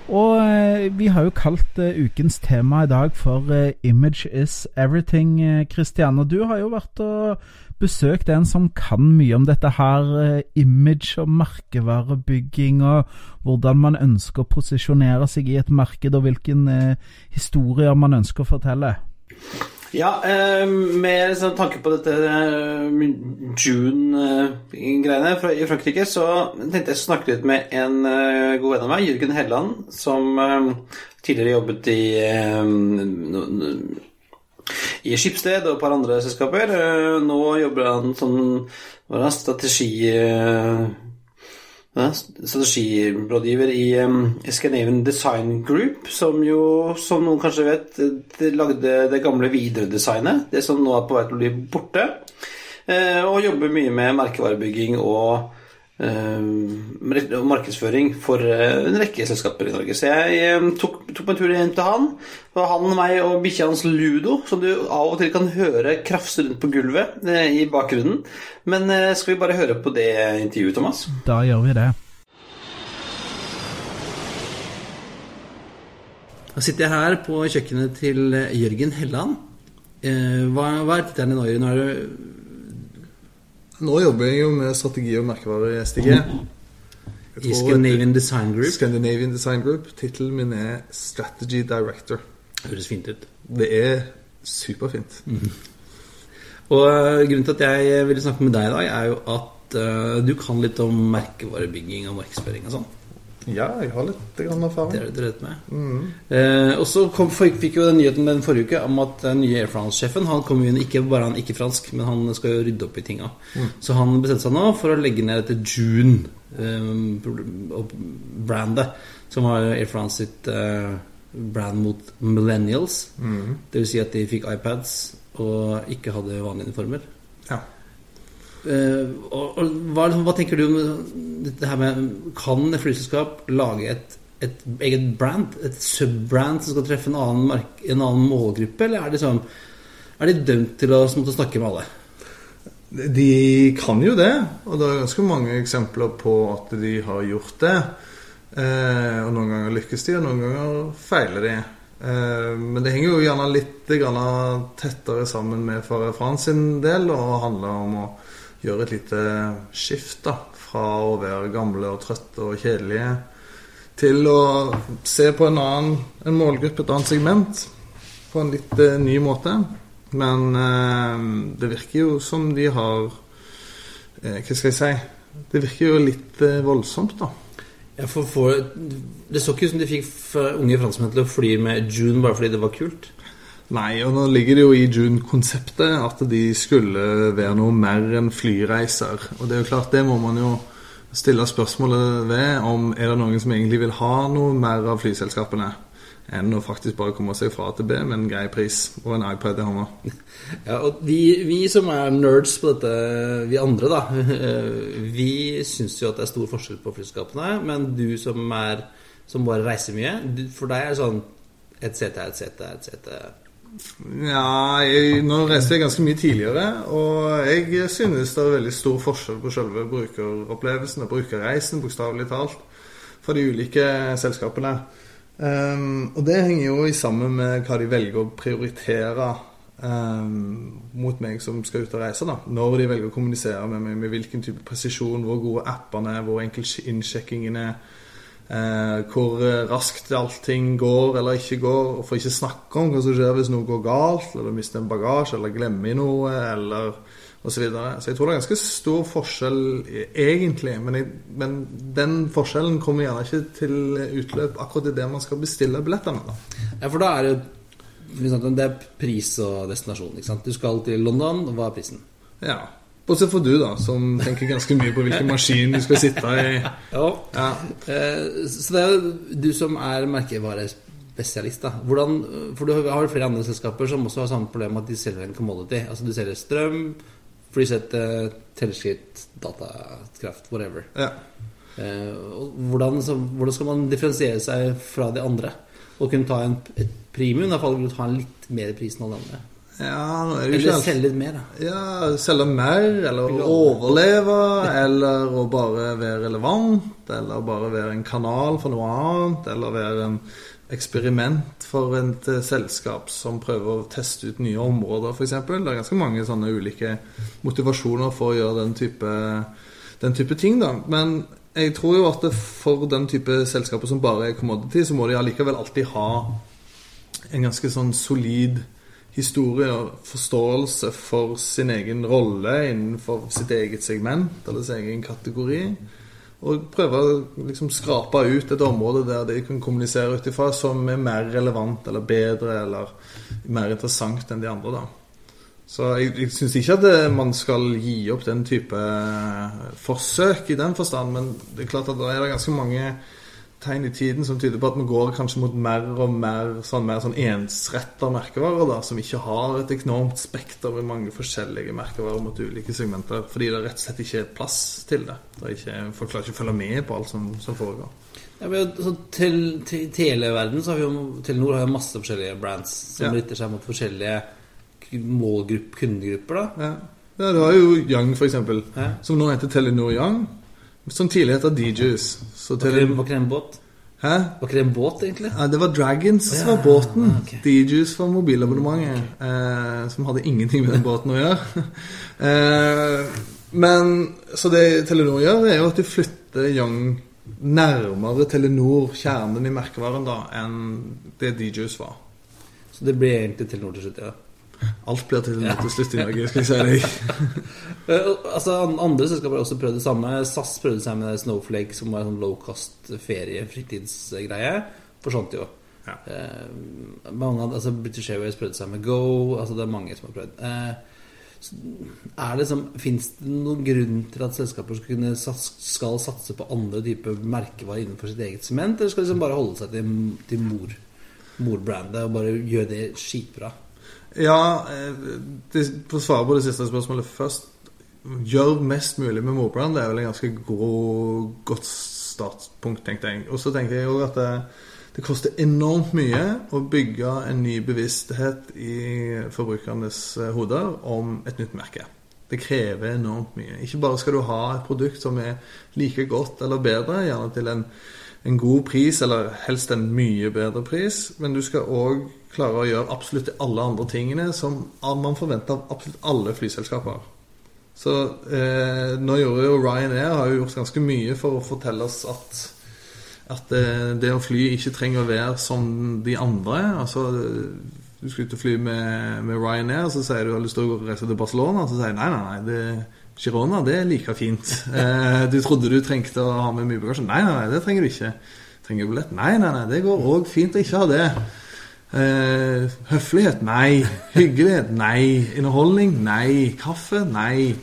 Og eh, vi har jo kalt uh, ukens tema i dag for uh, 'Image is everything', Kristian. Og du har jo vært og besøkt en som kan mye om dette her. image og merkevarebygging, og hvordan man ønsker å posisjonere seg i et marked, og hvilken eh, historier man ønsker å fortelle. Ja, eh, med tanke på dette eh, June-greiene i Frankrike, så tenkte jeg å snakke litt med en eh, god venn av meg, Jørgen Helland, som eh, tidligere jobbet i eh, no, i Skipsted og et par andre selskaper. Eh, Nå jobber han som strategi... strategirådgiver i Scandinavian Design Group, som jo, som noen kanskje vet, lagde det gamle Widerøe-designet, det som nå er på vei til å bli borte, eh, og jobber mye med merkevarebygging og og markedsføring for eh, en rekke selskaper i Norge. Så jeg eh, tok, tok meg en tur hjem til han, og han, meg og bikkja hans Ludo, som du av og til kan høre krafse rundt på gulvet eh, i bakgrunnen. Men eh, skal vi bare høre på det intervjuet, Thomas? Da gjør vi det. Da sitter jeg her på kjøkkenet til eh, Jørgen Helland. Eh, hva, hva er tittelen din nå, Jørgen? Nå jobber jeg jo med strategi og merkevare i SDG. I Scandinavian Design Group? Scandinavian Design Group. Tittelen min er Strategy Director. Høres fint ut. Det er superfint. Og eh, grunnen til at jeg ville snakke med deg i dag, er jo at uh, du kan litt om merkevarebygging og markedsføring og sånn. Ja, jeg har litt grann Det har er du drevet med. Eh, og så kom, fikk jo den nyheten den forrige uke om at den nye Air France-sjefen Han jo inn, ikke bare han ikke fransk, men han skal jo rydde opp i tinga. Så han bestemte seg nå for å legge ned dette June-brandet som var Air France sitt eh, brand mot millennials. Det vil si at de fikk iPads og ikke hadde vanlige uniformer. Ja. Eh, og, og hva, hva tenker du om dette her med Kan et flyselskap lage et, et eget brand? Et sub-brand som skal treffe en annen, mark, en annen målgruppe? Eller er de, sånn, er de dømt til å måtte snakke med alle? De kan jo det, og det er ganske mange eksempler på at de har gjort det. Eh, og noen ganger lykkes de, og noen ganger feiler de. Eh, men det henger jo gjerne litt tettere sammen med Farah sin del, og handler om å gjøre et lite skift da, fra å være gamle og trøtte og kjedelige til å se på en annen en målgruppe, et annet segment, på en litt eh, ny måte. Men eh, det virker jo som de har eh, Hva skal jeg si? Det virker jo litt eh, voldsomt, da. Ja, for, for, det så ikke ut som de fikk unge franskmenn til å fly med June bare fordi det var kult. Nei, og nå ligger det jo i June-konseptet at de skulle være noe mer enn flyreiser. Og det er jo klart, det må man jo stille spørsmålet ved om er det noen som egentlig vil ha noe mer av flyselskapene enn å faktisk bare komme seg fra ATB med en grei pris og en iPad i hånda. Ja, og vi, vi som er nerds på dette, vi andre, da, vi syns jo at det er stor forskjell på flyselskapene. Men du som, er, som bare reiser mye, for deg er det sånn et sete et sete et sete. Ja, jeg, nå reiste jeg ganske mye tidligere, og jeg synes det er veldig stor forskjell på selve brukeropplevelsen og brukerreisen, bokstavelig talt, for de ulike selskapene. Um, og det henger jo i sammen med hva de velger å prioritere um, mot meg som skal ut og reise. da. Når de velger å kommunisere med meg, med hvilken type presisjon, hvor gode appene er, hvor enkel innsjekkingen er. Eh, hvor eh, raskt allting går eller ikke går. Og for ikke snakke om hva som skjer hvis noe går galt, eller mister en bagasje, eller glemmer noe, eller osv. Så, videre. så jeg tror det er ganske stor forskjell eh, egentlig. Men, jeg, men den forskjellen kommer gjerne ikke til utløp akkurat idet man skal bestille billettene. da. Ja, for da er det jo Det er pris og destinasjon. Du skal til London, og hva er prisen? Ja. Bortsett fra du, da, som tenker ganske mye på hvilken maskin du skal sitte i. Ja. Ja. Eh, så det er jo du som er merkevarespesialist, da Hvordan, For du har flere andre selskaper som også har samme problem at de selger en commodity. Altså du selger strøm, flysett, tellerskritt, datakraft, whatever. Ja. Eh, hvordan, så, hvordan skal man differensiere seg fra de andre? Og kunne ta en, et premium? Da faller du ta en litt mer pris enn alle andre. Ja, nå er det Eller selge litt mer, da. Ja, selge mer, eller overleve, eller å bare være relevant, eller bare være en kanal for noe annet, eller være en eksperiment for et eh, selskap som prøver å teste ut nye områder, f.eks. Det er ganske mange sånne ulike motivasjoner for å gjøre den type, den type ting, da. Men jeg tror jo at for den type selskaper som bare er commodity, så må de allikevel alltid ha en ganske sånn solid historie og forståelse for sin egen rolle innenfor sitt eget segment eller sin egen kategori. Og prøve å liksom skrape ut et område der de kan kommunisere ut ifra som er mer relevant eller bedre eller mer interessant enn de andre. da. Så jeg, jeg syns ikke at man skal gi opp den type forsøk i den forstand, men det er klart at det er ganske mange tegn i tiden som tyder på at vi går kanskje mot mer og mer sånn, mer sånn ensretta merkevarer, da, som ikke har et enormt spekter med mange forskjellige merkevarer mot ulike segmenter, fordi det rett og slett ikke er plass til det. det ikke, folk klarer ikke å følge med på alt som, som foregår. Ja, men, så til, til televerden så har vi jo Telenor har jo masse forskjellige brands som Ja. retter seg mot forskjellige målgrupp, kundegrupper. da Ja. ja, du har jo Young, for eksempel, Ja. som nå heter Telenor Young, som tidligere heter DJs. Så Var ikke det- en båt? Hæ? Var ikke det en båt, egentlig? Ja, det var Dragons som Ja, var båten. Okay. DJs var mobilabonnementet, eh, som hadde ingenting med den båten å gjøre. eh, men Så det Telenor gjør, er jo at de flytter Young nærmere Telenor, kjernen i merkevaren, da, enn det DJs var. Så det ble egentlig Telenor til slutt, ja. Alt blir Telenor til slutt i Norge, skal jeg si deg. Eh, altså Andre selskaper har også prøvd det samme. SAS prøvde seg med Snowflake, som var en sånn low cost ferie, fritidsgreie. Forsvant jo. Ja. Eh, mange, altså British Airways prøvde seg med Go. Altså Det er mange som har prøvd. Eh, er det som, Fins det noen grunn til at selskaper skal, sats, skal satse på andre typer merkevarer innenfor sitt eget sement, eller skal de liksom bare holde seg til, til mor, morbrandet og bare gjøre det skitbra? Ja, eh, for å svare på det siste spørsmålet først Gjør mest mulig med Mobrand. Det er vel en ganske grå, godt startpunkt, tenkte jeg. Og så tenker jeg òg at det, det koster enormt mye å bygge en ny bevissthet i forbrukernes eh, hoder om et nytt merke. Det krever enormt mye. Ikke bare skal du ha et produkt som er like godt eller bedre, gjerne til en, en god pris, eller helst en mye bedre pris, men du skal òg klare å gjøre absolutt alle andre tingene som man forventer av absolutt alle flyselskaper. Så eh, nå gjorde jo Ryanair har jo gjort ganske mye for å fortelle oss at at eh, det å fly ikke trenger å være som de andre. Altså, du skal ut og fly med, med Ryanair, så sier du har lyst til å reise til Barcelona. Så sier de nei, nei, nei, det, Girona det er like fint. Eh, du trodde du trengte å ha med mye bagasje. Nei, nei, nei, det trenger du ikke. Trenger du billett? Nei, nei, nei, det går òg fint å ikke ha det. Eh, høflighet? Nei. Hyggelighet? Nei. Underholdning? Nei. Kaffe? Nei.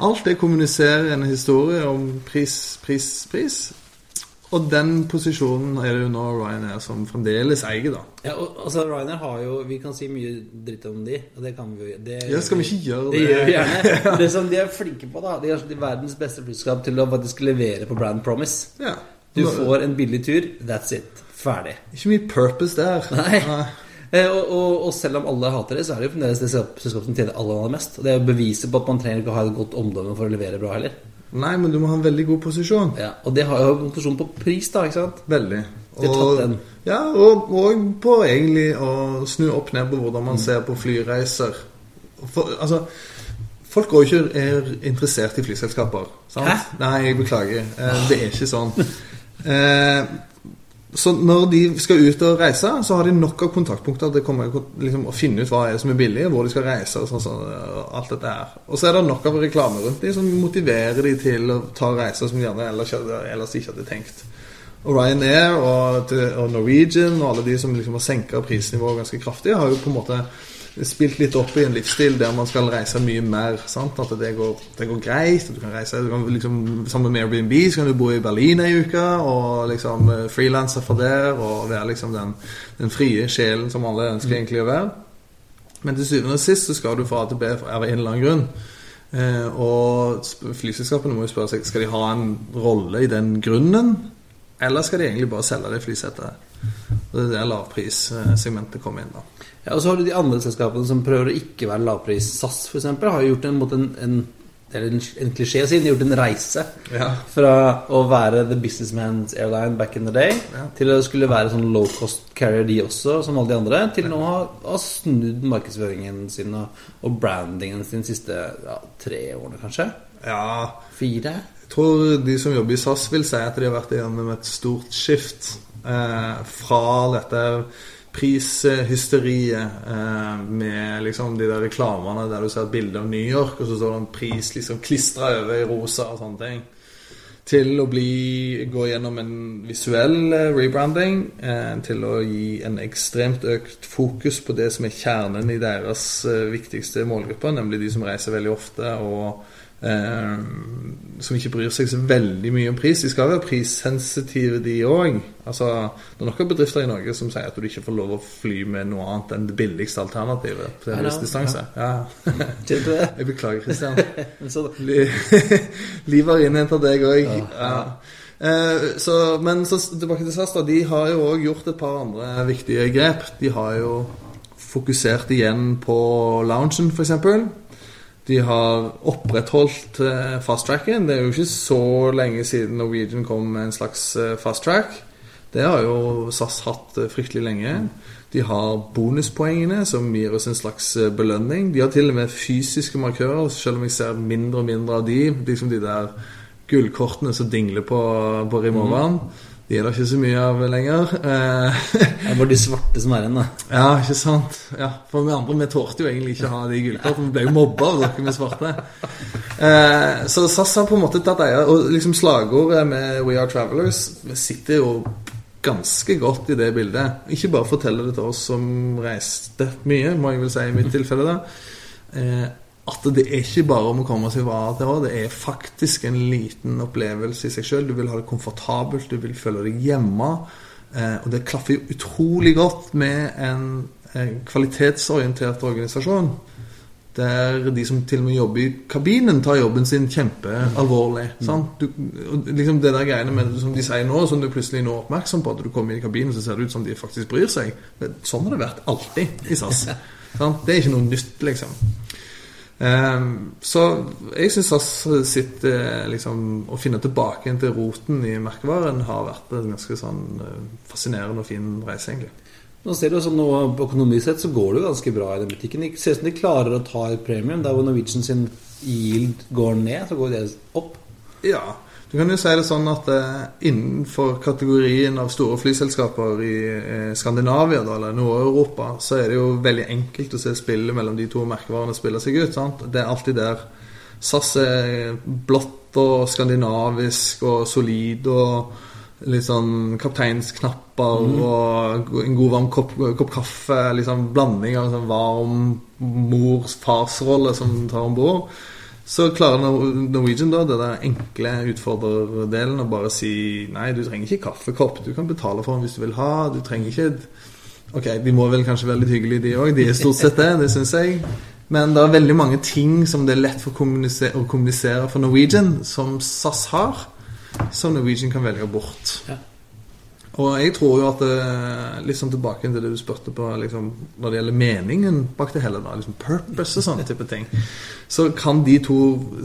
Alt det kommuniserer en historie om pris, pris, pris. Og den posisjonen er det jo nå Ryanair som fremdeles eier, da. Ja, og, altså Ryanair har jo Vi kan si mye dritt om de, og det kan vi jo det, Ja, skal vi ikke gjøre det? det? gjør vi gjerne. Det som de er flinke på, da De er verdens beste flyselskap til å faktisk levere på brand promise. Ja. Du får en billig tur, that's it. Ferdig. Ikke mye purpose der. Nei. Eh, og, og, og selv om alle hater det, så er det jo fremdeles det selskapet som tjener aller mest. Og det er jo beviset på at man trenger ikke å ha et godt omdømme for å levere bra heller. Nei, men du må ha en veldig god posisjon. Ja, og det har jo posisjon på pris, da, ikke sant? Veldig. Og. Ja, og, og på egentlig å snu opp ned på hvordan man ser på flyreiser. For, altså, folk går jo ikke er interessert i flyselskaper. Sant? Hæ? Nei, jeg beklager. Eh, det er ikke sånn. Eh, så når de skal ut og reise, så har de nok av kontaktpunkter til å liksom, å finne ut hva er som er billig, hvor de skal reise. og sånn, og alt dette her. Og så er det nok av reklame rundt de som motiverer de til å ta reiser som de gjerne ellers, ellers ikke hadde tenkt. Og Ryanair og, og Norwegian og alle de som liksom har senka prisnivået ganske kraftig, har jo på en måte spilt litt opp i en livsstil der man skal reise mye mer. Sant? At det går, det går greit. Du kan reise du kan liksom, Sammen med Airbnb så kan du bo i Berlin ei uke og liksom eh, frilanse fra der og være liksom den, den frie sjelen som alle ønsker egentlig å være. Men til syvende og sist så skal du fra A til B av en eller annen grunn. Eh, og flyselskapene må jo spørre seg Skal de ha en rolle i den grunnen, eller skal de egentlig bare selge det flysettet? Det er der lavprissegmentet kommer inn. da Ja, og så har du de andre selskapene som prøver å ikke være lavpris. SAS eksempel har jo gjort en, en, en, det er en, en klisjé å si, de har gjort en reise Ja. fra å være the businessman's airline back in the day Ja. til å skulle være sånn low cost carrier de også, som alle de andre, til nå å ha, ha snudd markedsføringen sin og, og brandingen sin de siste ja, tre årene, kanskje? ja. Fire? Jeg tror de som jobber i SAS, vil si at de har vært igjennom et stort skift eh, fra dette prishysteriet eh, med liksom de der reklamene der du ser et bilde av New York, og så står det en pris liksom klistra over i rosa og sånne ting, til å bli, gå gjennom en visuell eh, rebranding, eh, til å gi en ekstremt økt fokus på det som er kjernen i deres eh, viktigste målgruppe, nemlig de som reiser veldig ofte og eh, som ikke bryr seg så veldig mye om pris. De skal være prissensitive, de òg. Altså, det er noen bedrifter i Norge som sier at du ikke får lov å fly med noe annet enn det billigste alternativet til en viss distanse. Ja. Jeg beklager, Kristian. Livet Liv har innhentet deg òg. Ja. Eh, så, men så tilbake til SAS. da De har jo òg gjort et par andre viktige grep. De har jo fokusert igjen på loungen, f.eks. De har opprettholdt eh, fast-tracken. Det er jo ikke så lenge siden Norwegian kom med en slags eh, fast-track. Det har jo SAS hatt eh, fryktelig lenge. De har bonuspoengene, som gir oss en slags belønning. De har til og med fysiske markører, selv om jeg ser mindre og mindre av de. Liksom de der gullkortene som dingler på, på Rimovaen. De er det ikke så mye av lenger. Eh, det er bare de svarte som er igjen, da. ja, ikke sant? Ja, For vi andre vi tålte jo egentlig ikke å ha de gullkortene. Vi ble jo mobba av dere med svarte. Eh, så SAS har på en måte tatt eier. Og liksom slagordet med We Are Travelers sitter jo ganske godt i det bildet. Ikke bare forteller det til oss som reiste mye, må jeg vel si i mitt tilfelle. da eh, At det er ikke bare om å komme seg fra A til Å, det er faktisk en liten opplevelse i seg sjøl. Du vil ha det komfortabelt, du vil føle deg hjemme. Eh, og det klaffer jo utrolig godt med en, en kvalitetsorientert organisasjon. Der de som til og med jobber i kabinen, tar jobben sin kjempealvorlig. Mm. Du, liksom det der greiene med som de sier nå, som du plutselig nå er oppmerksom på, at du kommer inn i kabinen, så ser det ut som de faktisk bryr seg. Sånn har det vært alltid i SAS. sant? Det er ikke noe nytt, liksom. Ehm, så jeg syns SAS sitt eh, liksom, Å finne tilbake til roten i merkevaren har vært en ganske sånn eh, fascinerende og fin reise, egentlig. Nå ser du sånn, På Økonomisk sett så går det jo ganske bra i den butikken. Det ser ut som de klarer å ta et premium. Der hvor Norwegian sin yield går ned, så går det opp. Ja, du kan jo si det sånn at eh, innenfor kategorien av store flyselskaper i eh, Skandinavia, eller Nord-Europa, så er det jo veldig enkelt å se spillet mellom de to merkevarene spille seg ut. sant? Det er alltid der SAS er blått og skandinavisk og solid og litt sånn kapteinsknapper og en god varm kopp, kopp kaffe. Liksom blanding av en sånn varm mors-farsrolle som tar om bord. Så klarer Norwegian da der enkle utfordrerdelen å bare si nei, du trenger ikke kaffekopp. Du kan betale for den hvis du vil ha. Du trenger ikke Ok, de må vel kanskje være litt hyggelige, de òg. De er stort sett det, det syns jeg. Men det er veldig mange ting som det er lett for kommunisere, å kommunisere for Norwegian, som SAS har, som Norwegian kan velge bort. Ja. Og jeg tror jo at eh, Litt sånn tilbake til det du spurte på liksom, når det gjelder meningen bak det hele, da, liksom purpose og sånne type ting, så kan de to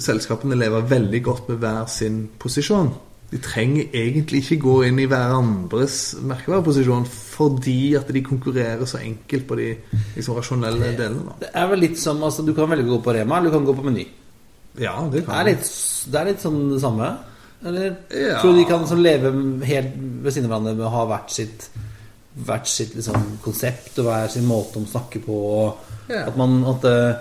selskapene leve veldig godt med hver sin posisjon. De trenger egentlig ikke gå inn i hverandres merkevareposisjon fordi at de konkurrerer så enkelt på de liksom, rasjonelle delene. Da. Det er vel litt som altså, Du kan velge å gå på Rema, eller du kan gå på Meny. Ja, det Det kan er litt, det er litt sånn det samme. Eller Ja. tror du de kan sånn leve helt ved siden av hverandre med å ha hvert sitt Hvert sitt liksom, konsept og hver sin måte å snakke på? Ja. At man at, eh,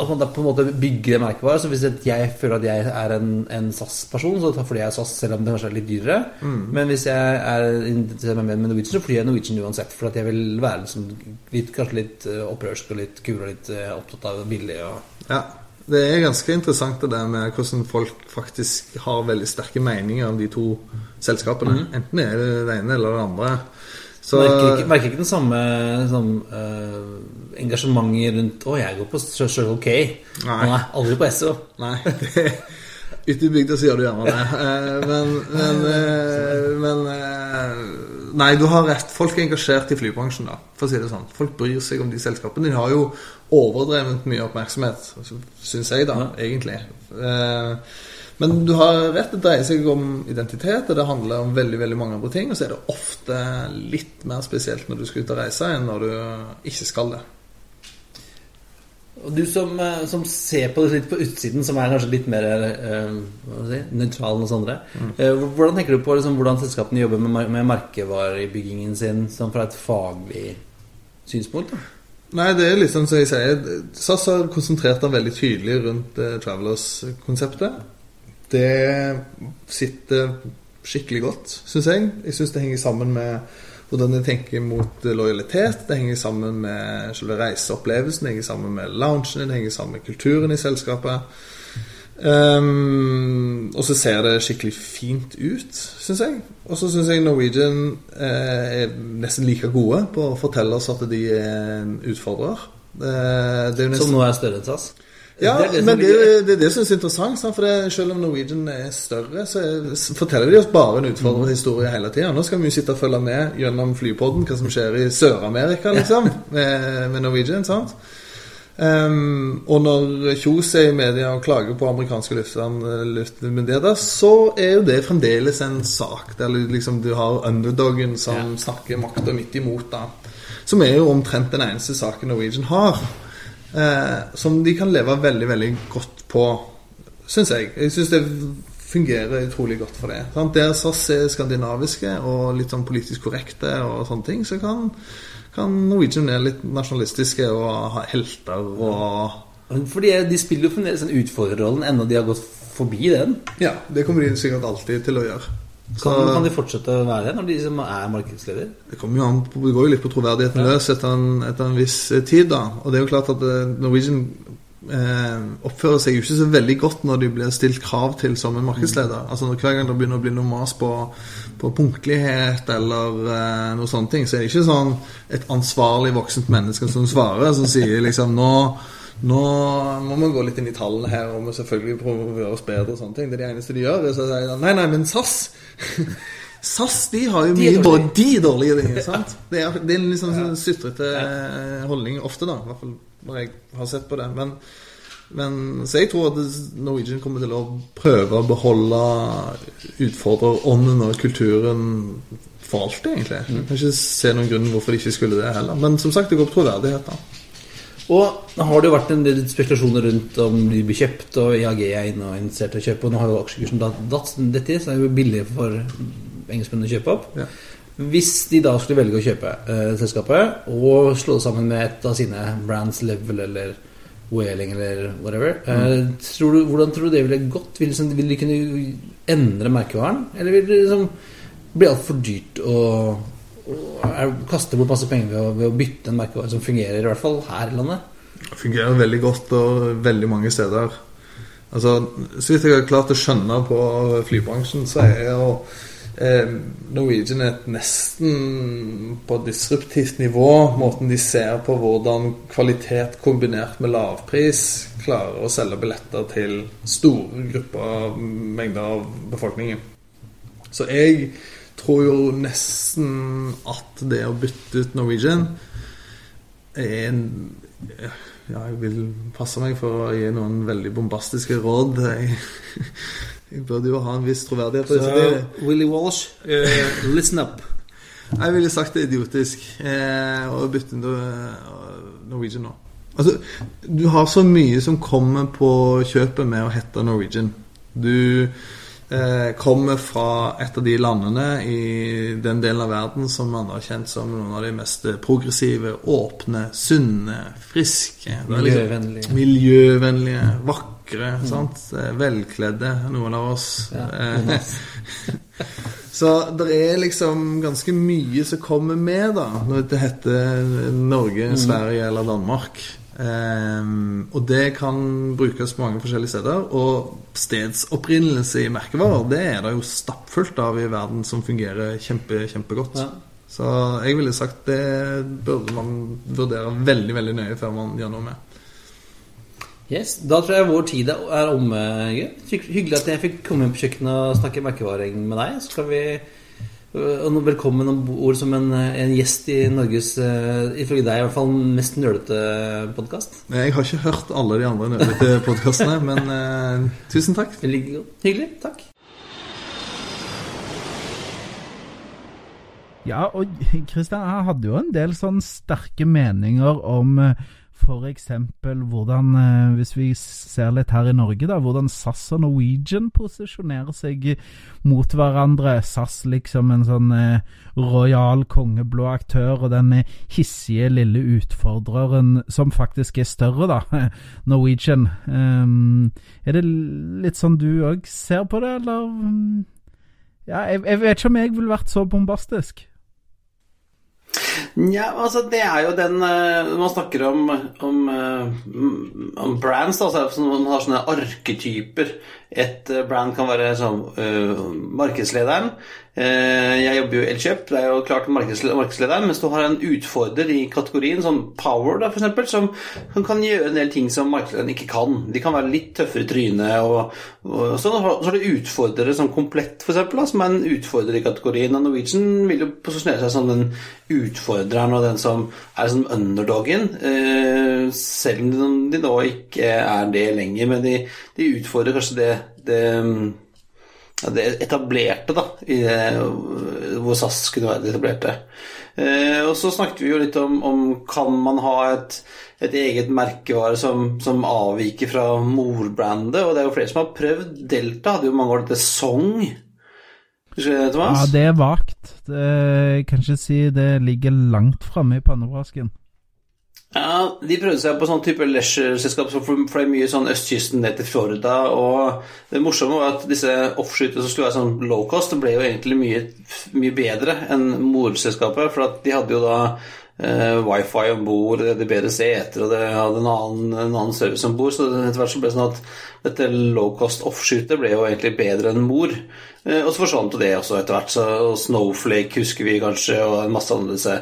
at man da på en måte bygger en merkevare. Så hvis jeg føler at jeg er en, en SAS-person, så tar fordi jeg er SAS, selv om det kanskje er litt dyrere. Men hvis jeg er med, med Norwegian, så flyr jeg Norwegian uansett. For at jeg vil være liksom litt, kanskje litt eh, opprørsk og litt kul og litt eh, opptatt av billig. Og... Ja, det er ganske interessant det der med hvordan folk faktisk har veldig sterke meninger om de to selskapene. Enten det er det ene eller det andre. Så Merker, ikke, merker ikke den samme sånn, uh, engasjementet rundt Å, jeg går på Circle K. Nei. aldri på SO. Nei, det Ute i bygda så gjør du gjerne det. Eh, Men, men, eh, men eh, Nei, du har rett. Folk er engasjert i flybransjen, da, for å si det sånn. Folk bryr seg om de selskapene. De har jo overdrevent mye oppmerksomhet, syns jeg, da, egentlig. Men du har rett, det dreier seg om identitet, og det handler om veldig veldig mange andre ting. Og så er det ofte litt mer spesielt når du skal ut og reise, enn når du ikke skal det. Og du som, eh, som ser på det litt på utsiden, som er kanskje litt mer eh, si, nøytral enn oss andre. Eh, hvordan tenker du på liksom, hvordan selskapene jobber med, med merkevarebyggingen sin sånn fra et faglig synspunkt? Da? Nei, det er liksom som jeg sier. SAS har konsentrert seg veldig tydelig rundt eh, Travelers-konseptet. Det sitter skikkelig godt, syns jeg. Jeg syns det henger sammen med hvordan jeg tenker mot eh, lojalitet. Det henger sammen med selve reiseopplevelsen, det henger sammen med loungen, det henger sammen med kulturen i selskapet. Um, og så ser det skikkelig fint ut, syns jeg. Og så syns jeg Norwegian eh, er nesten like gode på å fortelle oss at de er en utfordrer. Det, det er nesten, Som nå er større enn SAS? Ja, det er det men det, det er det som er interessant. For selv om Norwegian er større, så er, forteller de oss bare en utfordrende historie hele tida. Nå skal vi jo sitte og følge med gjennom flypodden hva som skjer i Sør-Amerika, liksom, med, med Norwegian. sant? Um, og når Kjos er i media og klager på amerikanske luftmyndigheter, så er jo det fremdeles en sak der liksom du har underdogen som snakker makta midt imot. da Som er jo omtrent den eneste saken Norwegian har. Eh, som de kan leve veldig, veldig godt på, syns jeg. Jeg syns det fungerer utrolig godt for det. Sant? Der SAS er skandinaviske og litt sånn politisk korrekte og sånne ting, så kan, kan Norwegian være litt nasjonalistiske og ha helter og Fordi de spiller jo fremdeles den utfordrerrollen, enda de har gått forbi den. Ja, det kommer de sikkert alltid til å gjøre. Så Kan, kan de fortsette å være det når de som er markedsleder? det, kommer jo an på, det går jo litt på troverdigheten løs etter en, etter en viss eh, tid, da. Og det er jo klart at eh, Norwegian eh, oppfører seg jo ikke så veldig godt når de blir stilt krav til som en markedsleder. Altså når Hver gang det begynner å bli noe mas på, på punktlighet eller eh, noe sånne ting, så er det ikke sånn et ansvarlig voksent menneske som svarer, som sier liksom nå nå må vi gå litt inn i tallene her og vi selvfølgelig prøve å gjøre oss bedre. og sånne ting. Det er det eneste de gjør. Så sier de, nei, nei, men SAS SAS de har jo De mye dårlige, de dårlige ting. sant? Det er, det er en litt sånn sutrete eh, holdning ofte, da. I hvert fall når jeg har sett på det. Men, men Så jeg tror at Norwegian kommer til å prøve å beholde utfordrerånden og kulturen for alltid, egentlig. Jeg kan ikke se noen grunn hvorfor de ikke skulle det heller. Men som sagt, det går på troverdighet. da. Og nå har det jo vært en del spekulasjoner rundt om de blir kjøpt, og IAG er inne og interessert i å kjøpe. Og nå har jo aksjekursen datt, dette, så er det jo billig for engelskmennene å kjøpe opp. Ja. Hvis de da skulle velge å kjøpe eh, selskapet og slå det sammen med et av sine brands, Level eller Whaling eller whatever, eh, tror du, hvordan tror du det ville gått? Vil, liksom, vil de kunne endre merkevaren? Eller vil det liksom bli altfor dyrt å og er- kaste bort masse penger ved å, ved å bytte en merkevare som fungerer, i hvert fall her i landet? Det fungerer veldig godt og veldig mange steder. Altså, Så vidt jeg har klart å skjønne på flybransjen, så er jo eh, Norwegian et nesten på disruptivt nivå. Måten de ser på hvordan kvalitet kombinert med lavpris klarer å selge billetter til store grupper, mengder av befolkningen. Så jeg tror jo nesten at det å bytte ut Norwegian er en Ja, jeg vil passe meg for å gi noen veldig bombastiske råd. Jeg, jeg burde jo ha en viss troverdighet. Så, so. Willy Walsh, uh, listen up. Jeg ville sagt det er idiotisk eh, å bytte inn Norwegian nå. Altså, du har så mye som kommer på kjøpet med å hete Norwegian. Du eh, kommer fra et av de landene i den delen av verden som man har kjent som noen av de mest progressive, åpne, sunne, friske er Miljøvennlige. Miljøvennlige, vakre, sant? Eh, velkledde, noen av oss. Ja, Eh. Så det er liksom ganske mye som kommer med, da, når det heter Norge, Sverige eller Danmark. Ehm, og det kan brukes på mange forskjellige steder. Og stedsopprinnelse i merkevarer, det er det jo stappfullt av i verden som fungerer kjempe, kjempegodt. Ja. Så jeg ville sagt det burde man vurdere veldig, veldig nøye før man gjør noe med. Yes, Da tror jeg vår tid er omme. Hyggelig at jeg fikk komme inn på kjøkkenet og snakke merkevaring med deg. Så skal vi Velkommen om bord som en, en gjest i Norges, øh, ifølge deg i hvert fall, mest nølete podkast. Jeg har ikke hørt alle de andre nølete podkastene, men uh, tusen takk. Hyggelig. Takk. Ja, og Kristian, jeg hadde jo en del sånn sterke meninger om f.eks. hvordan, eh, hvis vi ser litt her i Norge, da, hvordan SAS og Norwegian posisjonerer seg mot hverandre. SAS liksom en sånn eh, rojal kongeblå aktør, og den eh, hissige lille utfordreren som faktisk er større, da, Norwegian. Um, er det litt sånn du òg ser på det, eller? Ja, jeg, jeg vet ikke om jeg ville vært så bombastisk. Ja, altså det er jo den eh, man snakker om, om, eh, om brands, altså man har sånne arketyper. Et eh, brand kan være sånn uh, markedslederen. Eh, jeg jobber jo i Elkjøp, det er jo klart markedsle- markedslederen. Mens du har en utfordrer i kategorien, sånn Power, da, for eksempel, som, som kan gjøre en del ting som markedslederen ikke kan. De kan være litt tøffere i trynet. Og, og sånn. Så har du utfordrere som Komplett, for eksempel, som er en utfordrer i kategorien. Og Norwegian vil jo posisjonere seg som den utfordreren og den som er som underdogen. Eh, selv om de nå ikke er det lenger, men de, de utfordrer kanskje det, det det etablerte, da, det, hvor SAS kunne være det etablerte. Eh, og så snakket vi jo litt om, om kan man ha et, et eget merkevare som, som avviker fra morbrandet, og det er jo flere som har prøvd. Delta hadde jo mange år dette Song. Husker du det, Ja, det er vagt. Det- Jeg kan ikke si det ligger langt framme i pannebrasken. Ja, De prøvde seg på sånn type leisure-selskap, som er mye sånn østkysten ned til Florida. Og det morsomme var at disse offshootene som skulle være sånn low cost, ble jo egentlig mye, mye bedre enn morselskapet. For at de hadde jo da eh, wifi om bord, det hadde bedre seter, og det hadde en annen, en annen service om bord. Så etter hvert så ble det sånn at dette low cost offshootet ble jo egentlig bedre enn mor. Eh, og så forsvant jo det også etter hvert. Så, Snowflake husker vi kanskje, og en masse andre disse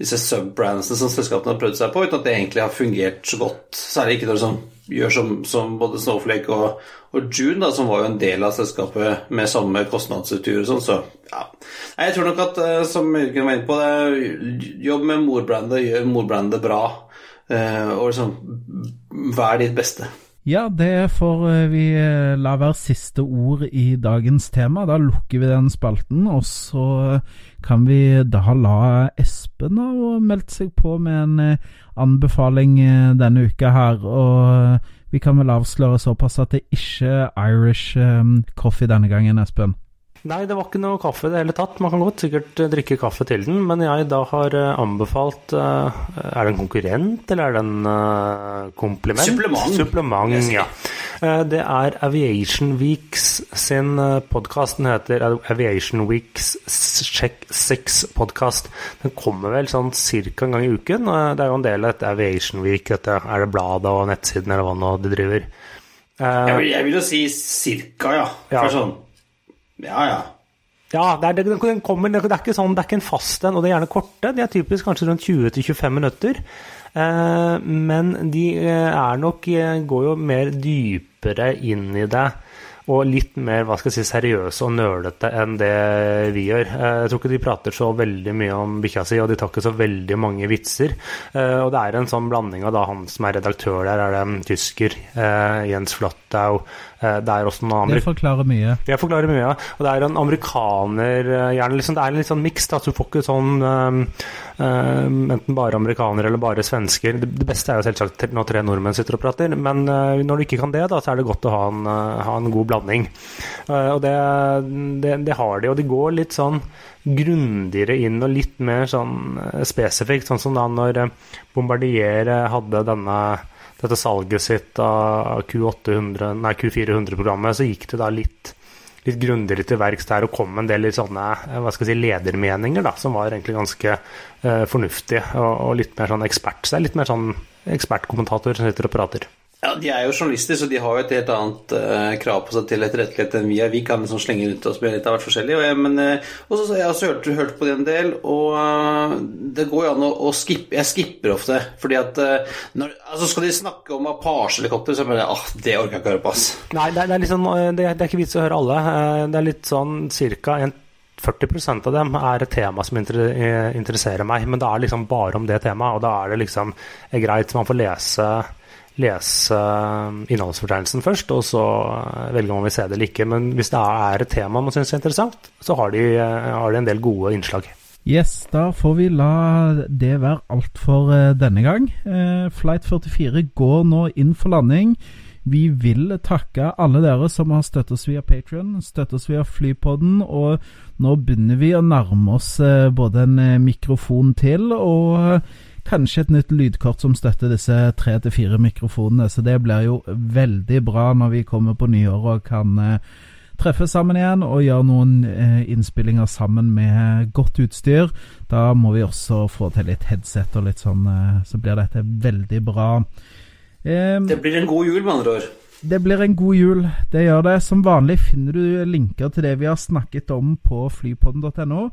disse subbrandsene som selskapene har prøvd seg på, uten at det egentlig har fungert så godt. Særlig ikke når det sånn, gjør som, som både Snowflake og, og June, da, som var jo en del av selskapet med samme kostnadsstruktur og sånn. Så ja. Nei, Jeg tror nok at, eh, som Jørgen var inne på, det, jobb med morbrandet, gjør morbrandet bra. eh, Og liksom vær ditt beste. Ja, det får eh, vi la være siste ord i dagens tema. Da lukker vi den spalten, og så kan vi da la Espen ha meldt seg på med en eh, anbefaling eh, denne uka her. Og eh, vi kan vel avsløre såpass at det ikke er Irish coffee denne gangen, Espen. Nei, det var ikke noe kaffe i det hele tatt. Man kan godt sikkert drikke kaffe til den, men jeg da har anbefalt Er det en konkurrent, eller er det en kompliment? Supplement. Supplement, ja. Eh, Det er Aviation Weeks sin podkast. Den heter Aviation Weeks Check 6-podkast. Den kommer vel sånn cirka en gang i uken. Det er jo en del av dette Aviation Week. Dette er det bladet og nettsiden eller hva nå de driver. Eh, Jeg vil, jeg vil jo si cirka, ja. Ja. For sånn Ja, ja. Ja, det er, det, den kommer, det er ikke sånn, det er ikke en fast en, og det er gjerne korte. De er typisk kanskje rundt 20-25 minutter. Eh, men de eh, er nok eh, går jo mer dypere inn i det. Og litt mer hva skal jeg si, seriøse og nølete enn det vi gjør. Jeg tror ikke de prater så veldig mye om bikkja si, og de tar ikke så veldig mange vitser. Og det er en sånn blanding av da han som er redaktør der, er det en tysker, Jens Flottau. Eh, Det er også noen Det forklarer mye. Det forklarer mye, ja. Og det er en amerikaner eh, gjerne liksom, Det er en litt sånn miks, så du får ikke sånn um, um, enten bare amerikanere eller bare svensker. Det, det beste er jo selvsagt når tre nordmenn sitter og prater, men uh, når du ikke kan det, da, så er det godt å ha en, uh, ha en god blanding. Og det, det, det, har de, og de går litt sånn grundigere inn og litt mer sånn spesifikt. Sånn som da når Bombardier hadde denne, dette salget sitt av Q400-programmet, så gikk det da litt, litt grundigere til verks der og kom en del sånne hva skal jeg si, ledermeninger da, som var egentlig ganske uh, fornuftige og, og, litt mer sånn ekspert. Så det er litt mer sånn ekspertkommentator som sitter og prater. Ja, De er jo journalister, så de har jo et helt annet uh, krav på seg til etterrettelighet enn vi er. Vi kan liksom slenge rundt oss med litt av hvert forskjellig. Og jeg, men, uh, også, så jeg har også hørt, hørt, på det en del, og uh, det går jo an å, å skippe Jeg skipper ofte, fordi at når, altså Skal de snakke om Apache-helikopter, så er det ah, det orker jeg ikke høre på, ass. Nei, det, det, er liksom, det, det, er ikke vits å høre alle. Det er litt sånn ca. 40% av dem er et tema som interesserer meg, men det er liksom bare om det temaet. Og da er det liksom greit, man får lese lese innholdsfortegnelsen først, og så velge om man vil se det eller ikke. Men hvis det er et tema man syns er interessant, så har de, har de, en del gode innslag. Yes, da får vi la det være alt for denne gang. Flight 44 går nå inn for landing. Vi vil takke alle dere som har støttet oss via Patrion, støttet oss via Flypodden, og nå begynner vi å nærme oss både en mikrofon til og kanskje et nytt lydkort som støtter disse tre til fire mikrofonene. Så det blir jo veldig bra når vi kommer på nyåret og kan eh, treffe sammen igjen og gjøre noen eh, innspillinger sammen med godt utstyr. Da må vi også få til litt headset og litt sånn, eh, så blir dette veldig bra. Det blir en god jul, med andre ord. Det blir en god jul, det gjør det. Som vanlig finner du linker til det vi har snakket om på flypodden.no.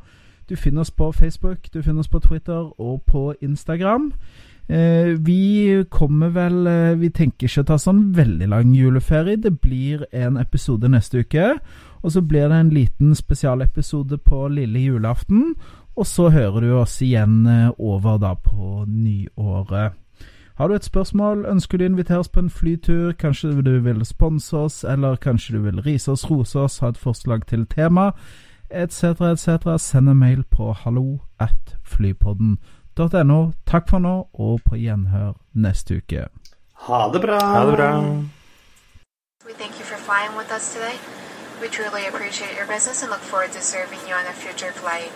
Du finner oss på Facebook, du finner oss på Twitter og på Instagram. Eh, vi kommer vel eh, Vi tenker ikke å ta sånn veldig lang juleferie. Det blir en episode neste uke. Og så blir det en liten spesialepisode på lille julaften. Og så hører du oss igjen eh, over da på nyåret. Har du et spørsmål, ønsker du å oss på en flytur, kanskje du vil sponse oss, eller kanskje du vil rise oss, rose oss, ha et forslag til tema, etc., etc., send en mail på hallo at flypodden.no. Takk for nå, og på gjenhør neste uke. Ha det bra. Ha det bra. We thank you for flying with us today. We truly appreciate your business and look forward to serving you on a future flight.